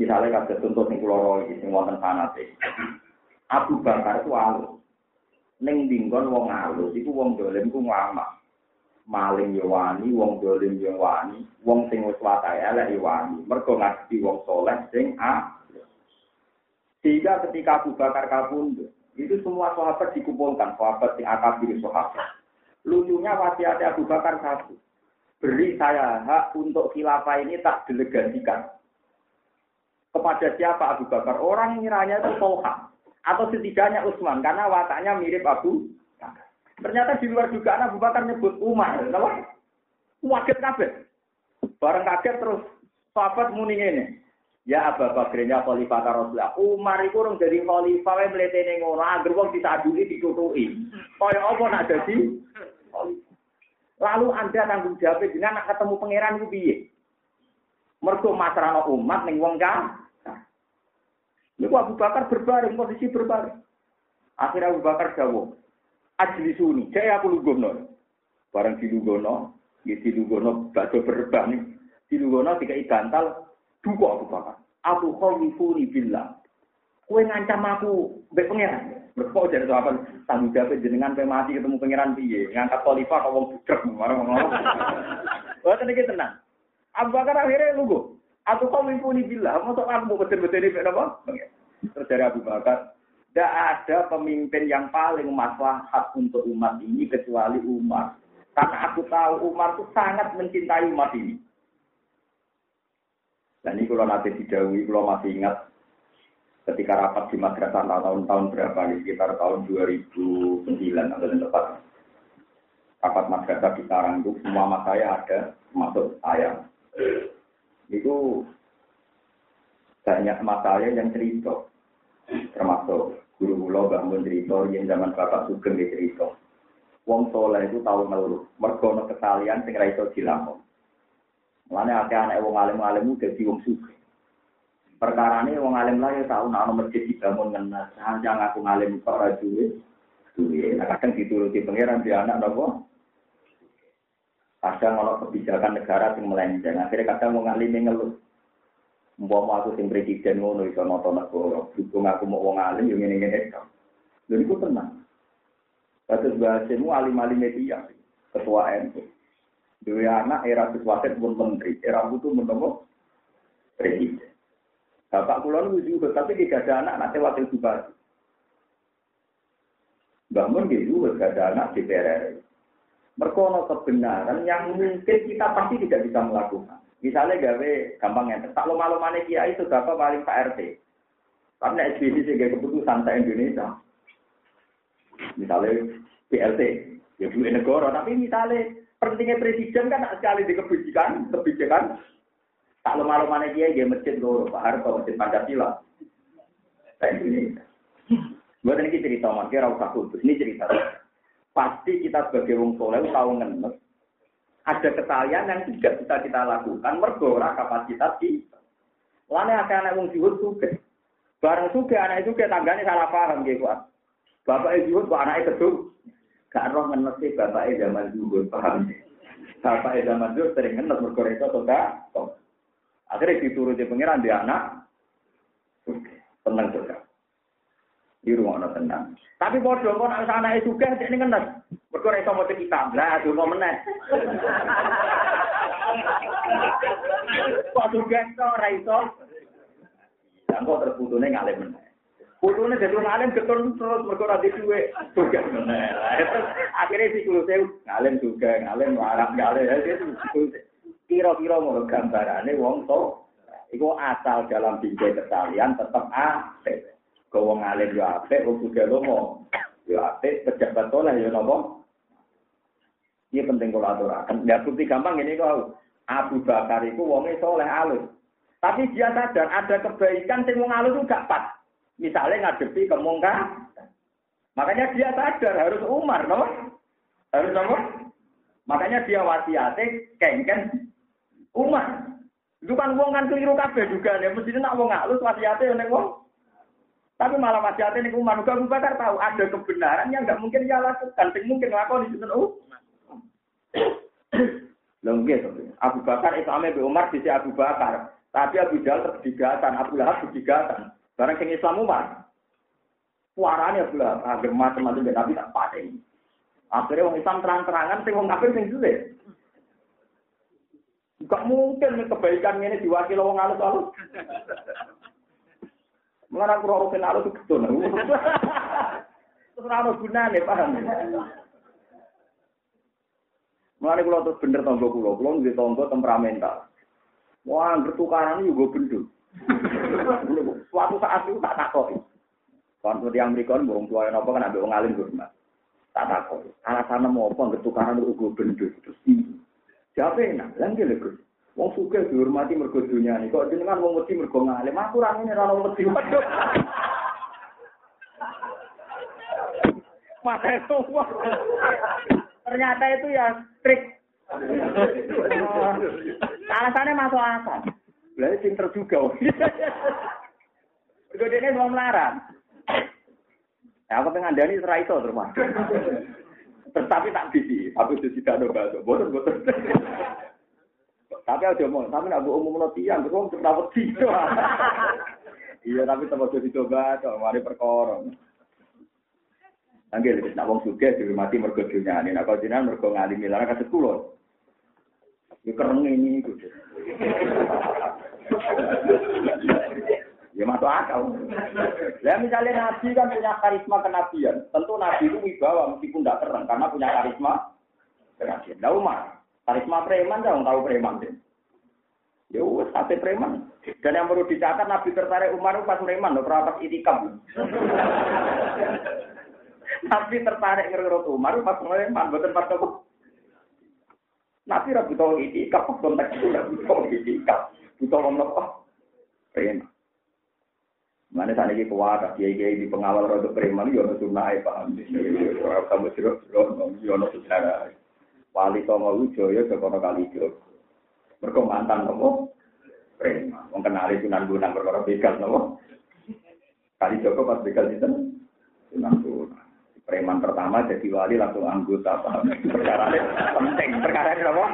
Misalnya kalau contoh sing kulo iki sing wonten. Abu Bakar itu alus. Ning dinggon wong alus iku wong dolim ku ngamak. Maling yo wani, wong dolim yo wani, wong sing wis wayahe elek yo wani. Wong soleh sing a. Sehingga ketika Abu Bakar kabundut, itu semua sahabat dikumpulkan, sahabat sing akabir sahabat. Lucunya wasiatnya Abu Bakar satu. Beri saya hak untuk khilafah ini tak delegasikan kepada siapa Abu Bakar? Orang ngiranya itu Tolha. Atau setidaknya Utsman. Karena wataknya mirip Abu. Ternyata di luar dugaan Abu Bakar nyebut Umar. Kenapa? Waget kabeh. Bareng kaget terus sahabat muni ini. Ya Abu Bakrnya khalifah Rasulullah. Umar itu orang jadi khalifah yang mletene ngono. Agar wong disaduli ditutuki. Kaya apa nak jadi Lalu Anda tanggung jawab dengan nak ketemu pangeran itu piye? Mergo umat ning wong kan. Niku Abu Bakar berbaring, posisi berbaring. Akhirnya Abu Bakar jawab, Ajli suni, saya aku lugono. Barang dilunggono, ya dilunggono, bakso berbah nih. Dilunggono tiga bantal, duka Abu Bakar. Aku khawifuni billah. Kue ngancam aku, mbek pangeran. Mereka jadi apa? Tanggung jawab jenengan pe mati ketemu pangeran piye? Ngangkat khalifah kok wong budek marang ngono. Wah tenan tenang. Abu Bakar akhirnya nunggu. Aku kau mimpuni bila, masuk aku mau betul-betul ini apa? Terus dari Abu Bakar, tidak ada pemimpin yang paling maslahat untuk umat ini kecuali Umar. Karena aku tahu Umar itu sangat mencintai umat ini. Dan ini kalau nanti didawi, kalau masih ingat ketika rapat di madrasah tahun-tahun berapa nih, sekitar tahun 2009 atau tepat. Rapat madrasah di Sarang itu semua saya ada, termasuk saya. Itu banyak masalah yang cerita. Termasuk guru guru bangun cerita yang zaman bapak sugeng di cerita. Wong soleh itu tahu ngeluh. Mergono kesalian sing ra iso dilampung Mulane akeh anak wong alim-alim dadi wong sugih. Perkara ini wong alim lah ya tahu nak masjid dibangun ngenas, hanya ngaku ngalim kok ora duwe. Duwe, nah kadang dituruti pangeran di anak nopo Kadang ono kebijakan negara yang melenceng. Akhirnya kadang mau ngalimi ngeluh. Mbak aku sing presiden ngono iso nonton negara. Dukung aku mau wong alim yo ngene ngene tok. Lha niku tenang. Kados bahasemu alim-alim media, ketua NU. Dua anak era sesuatu pun menteri, era butuh menemu presiden. Bapak kulon juga, tapi tidak ada anak nanti wakil bupati. Bangun gitu, gak ada anak di PRR. Merkono kebenaran yang mungkin kita pasti tidak bisa melakukan. Misalnya gawe gampang ya, tak lo malu mana kiai itu berapa paling Pak RT. Karena SBC sih keputusan tak Indonesia. Misalnya PLT, ya dua negara. Tapi misalnya pentingnya presiden kan sekali di kebijakan, kebijakan. Tak mana kiai dia masjid loro, Pak Harto masjid Pancasila. Tak Indonesia. Buat ini cerita, makanya rasa khusus. Ini cerita pasti kita sebagai wong soleh tahu ngenes ada kesalahan yang tidak bisa kita lakukan mergora kapasitas kita. Lalu akan anak wong juhud juga. Barang juga anak itu kita tanggane salah paham gitu. Bapak juhud kok anaknya betul. Gak roh ngenes sih bapak zaman juhud paham. Bapak zaman juhud sering ngenes itu atau enggak. Akhirnya dituruti pengiran di anak. Tenang juga di rumah no tenang. Tapi bodoh kok nak sana itu juga ini ngenes. Mergo iso maca kitab. Lah donga meneh. Kok juga to ora iso. Dan kok terputune ngalim meneh. Putune dadi ngalim getun terus mergo ora duwe juga meneh. Akhirnya si kulo sewu ngalim juga ngalim larang ngalim. Kira-kira mau gambarane wong to iku asal dalam bingkai kesalian tetap A. Kau wong alim yo apik, wong sugih lomo. Yo apik, pejabat soleh yo nopo? Ini penting kalau aturakan. Ya bukti gampang ini kau. Abu Bakar itu wongnya soleh alus. Tapi dia sadar ada kebaikan sing wong alus itu gak pas. Misalnya ngadepi kemungkar. Makanya dia sadar harus Umar, no? Harus apa? Makanya dia wasiatnya kengken Umar. Itu kan wong kan keliru kabeh juga ya. Mestinya nak wong alus wasiatnya yang wong tapi malah ada nih Umar Abu Bakar tahu ada kebenaran yang nggak mungkin dia lakukan, yang mungkin lakukan di situ. Oh, Lengge, Abu Bakar Islamnya Abu Umar di Abu Bakar, tapi Abu Jahal terdigatan, Abu Lahab terdigatan. Barang yang Islam Umar, suaranya Lahab, agar macam-macam tapi tak pakai. Akhirnya orang Islam terang-terangan, sing orang kafir sing sulit. Gak mungkin kebaikan ini diwakili orang alus-alus. Mengenai aku roh kenal itu betul. Terus rano guna nih paham. Mengenai kulo terus bener tonggo kulo, kulo nggak tonggo temperamental. Wah, bertukaran juga bener. Suatu saat itu tak takoi. Seperti yang mereka burung tua yang apa kan ambil ngalim gue Tak takoi. Alasannya mau apa bertukaran itu gue bener. Terus siapa yang lagi lagi. Wong suka dihormati mergo dunia ini. Kok jenengan wong wedi mergo ngalim, aku ra ngene ra wedi. Waduh. Mate semua. Ternyata itu ya trik. Alasannya masuk akal. Lah pinter juga. Mergo dene mau melarang. Ya, aku pengen dani serai itu terus Tetapi tak bisi, aku sudah tidak ada bahasa. Boten, boten. Tapi aja mau, tapi nak bu umum tiang, terus untuk dapat tiga. Iya, tapi sama sudah dicoba, coba mari perkara. Angger wis nak wong sugih dihormati mergo dunyane. Nek kok jenengan mergo ngalimi lara kados kula. Ya kereng ini iku. Ya masuk akal. Ya misalnya Nabi kan punya karisma kenabian. Tentu Nabi itu wibawa meskipun tidak keren karena punya karisma kenabian. Nah Umar, karisma preman jangan tahu preman deh. Ya wes sate preman. Dan yang perlu dicatat Nabi tertarik Umar pas preman loh, pas itikam. Nabi tertarik ngerut Umar pas preman, bukan pas. Nabi rabu tahu itikam, konteks itu rabu tahu itikam. Ngomong apa? Preman. Mana saat ini kuat, kiai kiai di pengawal rodo preman, yono sunnah paham. Kamu jeruk, yono sejarah. Wali Songo Wijoyo, Jokono Kali Jogo. Mereka mantan kamu preman. Wong kenali Sunan Gunung perkara begal nopo. Kali Joko pas begal itu Sunan Gunung. Preman pertama jadi wali langsung anggota paham. Perkara penting. Perkara ini apa?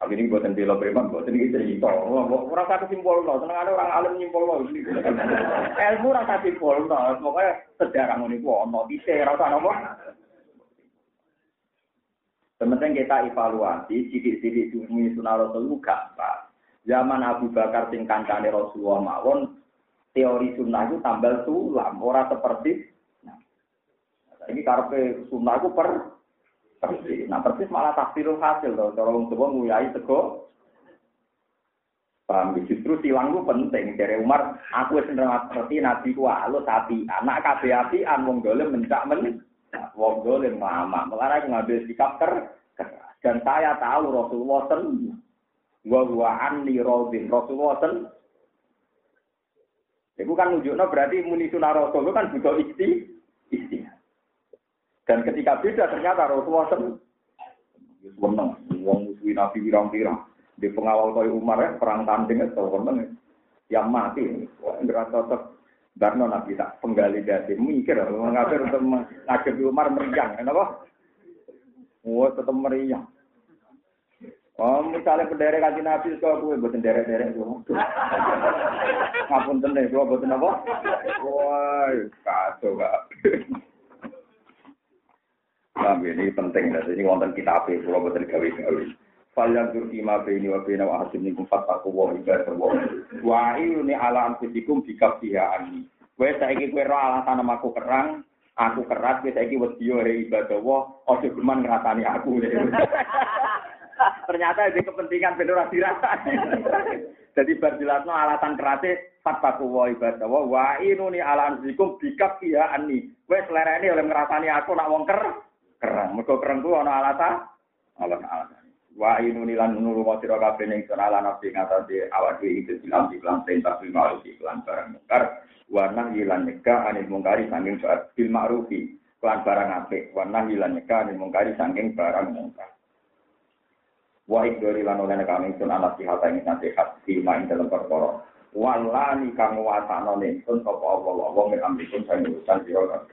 Tapi ini buatan bela preman, buatan ini cerita. Orang kata simpul no, seneng ada orang alim nyimpul no. Ilmu rasa simpul no, pokoknya sejarah ini wono, isi rasa nopo. Sementing kita evaluasi, sidik-sidik sunyi sunnah rasul itu gampang. Zaman Abu Bakar sing kancane Rasulullah mawon, teori sunnah itu tambal sulam, ora seperti nah, ini karpe sunnah itu per persis. Nah persis malah tafsirul hasil loh. Cara wong tua nguyai tego. Paham justru silang itu penting. Dari Umar, aku wis ngerti nabi ku alus api. Anak kabeh api an wong dolim mencak men. Wong dolim mama. Melarang ngambil sikap ter dan saya tahu Rasulullah sen wa wa anni radin Rasulullah sen Itu kan nunjuknya berarti muni sunah Rasul itu kan butuh isti, isti. Dan ketika beda ternyata Rasulullah sen seneng wong musuhi Nabi wirang-wirang di pengawal kaya Umar ya perang tanding itu seneng yang mati wah enggak cocok Barno Nabi tak penggali dasi mikir mengapa untuk ngadepi Umar meriang kenapa? Wah tetap meriang. Oh, misalnya penderek kaji Nabi, so aku buat derek-derek itu. Ngapun tenang, gua buat apa? Wah, kacau gak. Nah, ini penting, nah, ini wonten kitab itu, kalau buat gawe-gawe. Falyang turki ma bini wa bina wa hasim nikum fataku wa ibadah wa. Wa ini ala anfusikum bikab ani. Kue saiki kue roh alasan aku kerang, aku keras, kue saiki wadiyo he ibadah wa, ojo geman ngerasani aku. Ternyata itu kepentingan benar dirasani. Jadi berjelasno alatan kerasnya fataku wa ibadah wa wa ini ala anfusikum bikab ani. Kue selera ini oleh ngerasani aku nak wong ker kerang. Mergo kerang ku ana alasan, alasan alasan. Wa inuni lan nulu wa sira kabeh ning ala nabi ngatasi awak dhewe iki silam iklan perintah bil ma'ruf iklan barang mungkar. Wa nahyi lan anil mungkari saking bil ma'rufi. Lan barang apik. Wa nahyi lan anil mungkari saking barang mungkar. Wa ikdori lan oleh kami sun anak sihat ing nasihat di main dalam perkara. Walani kang wasana ning sun sapa Allah. Wa min amrikum sang urusan sira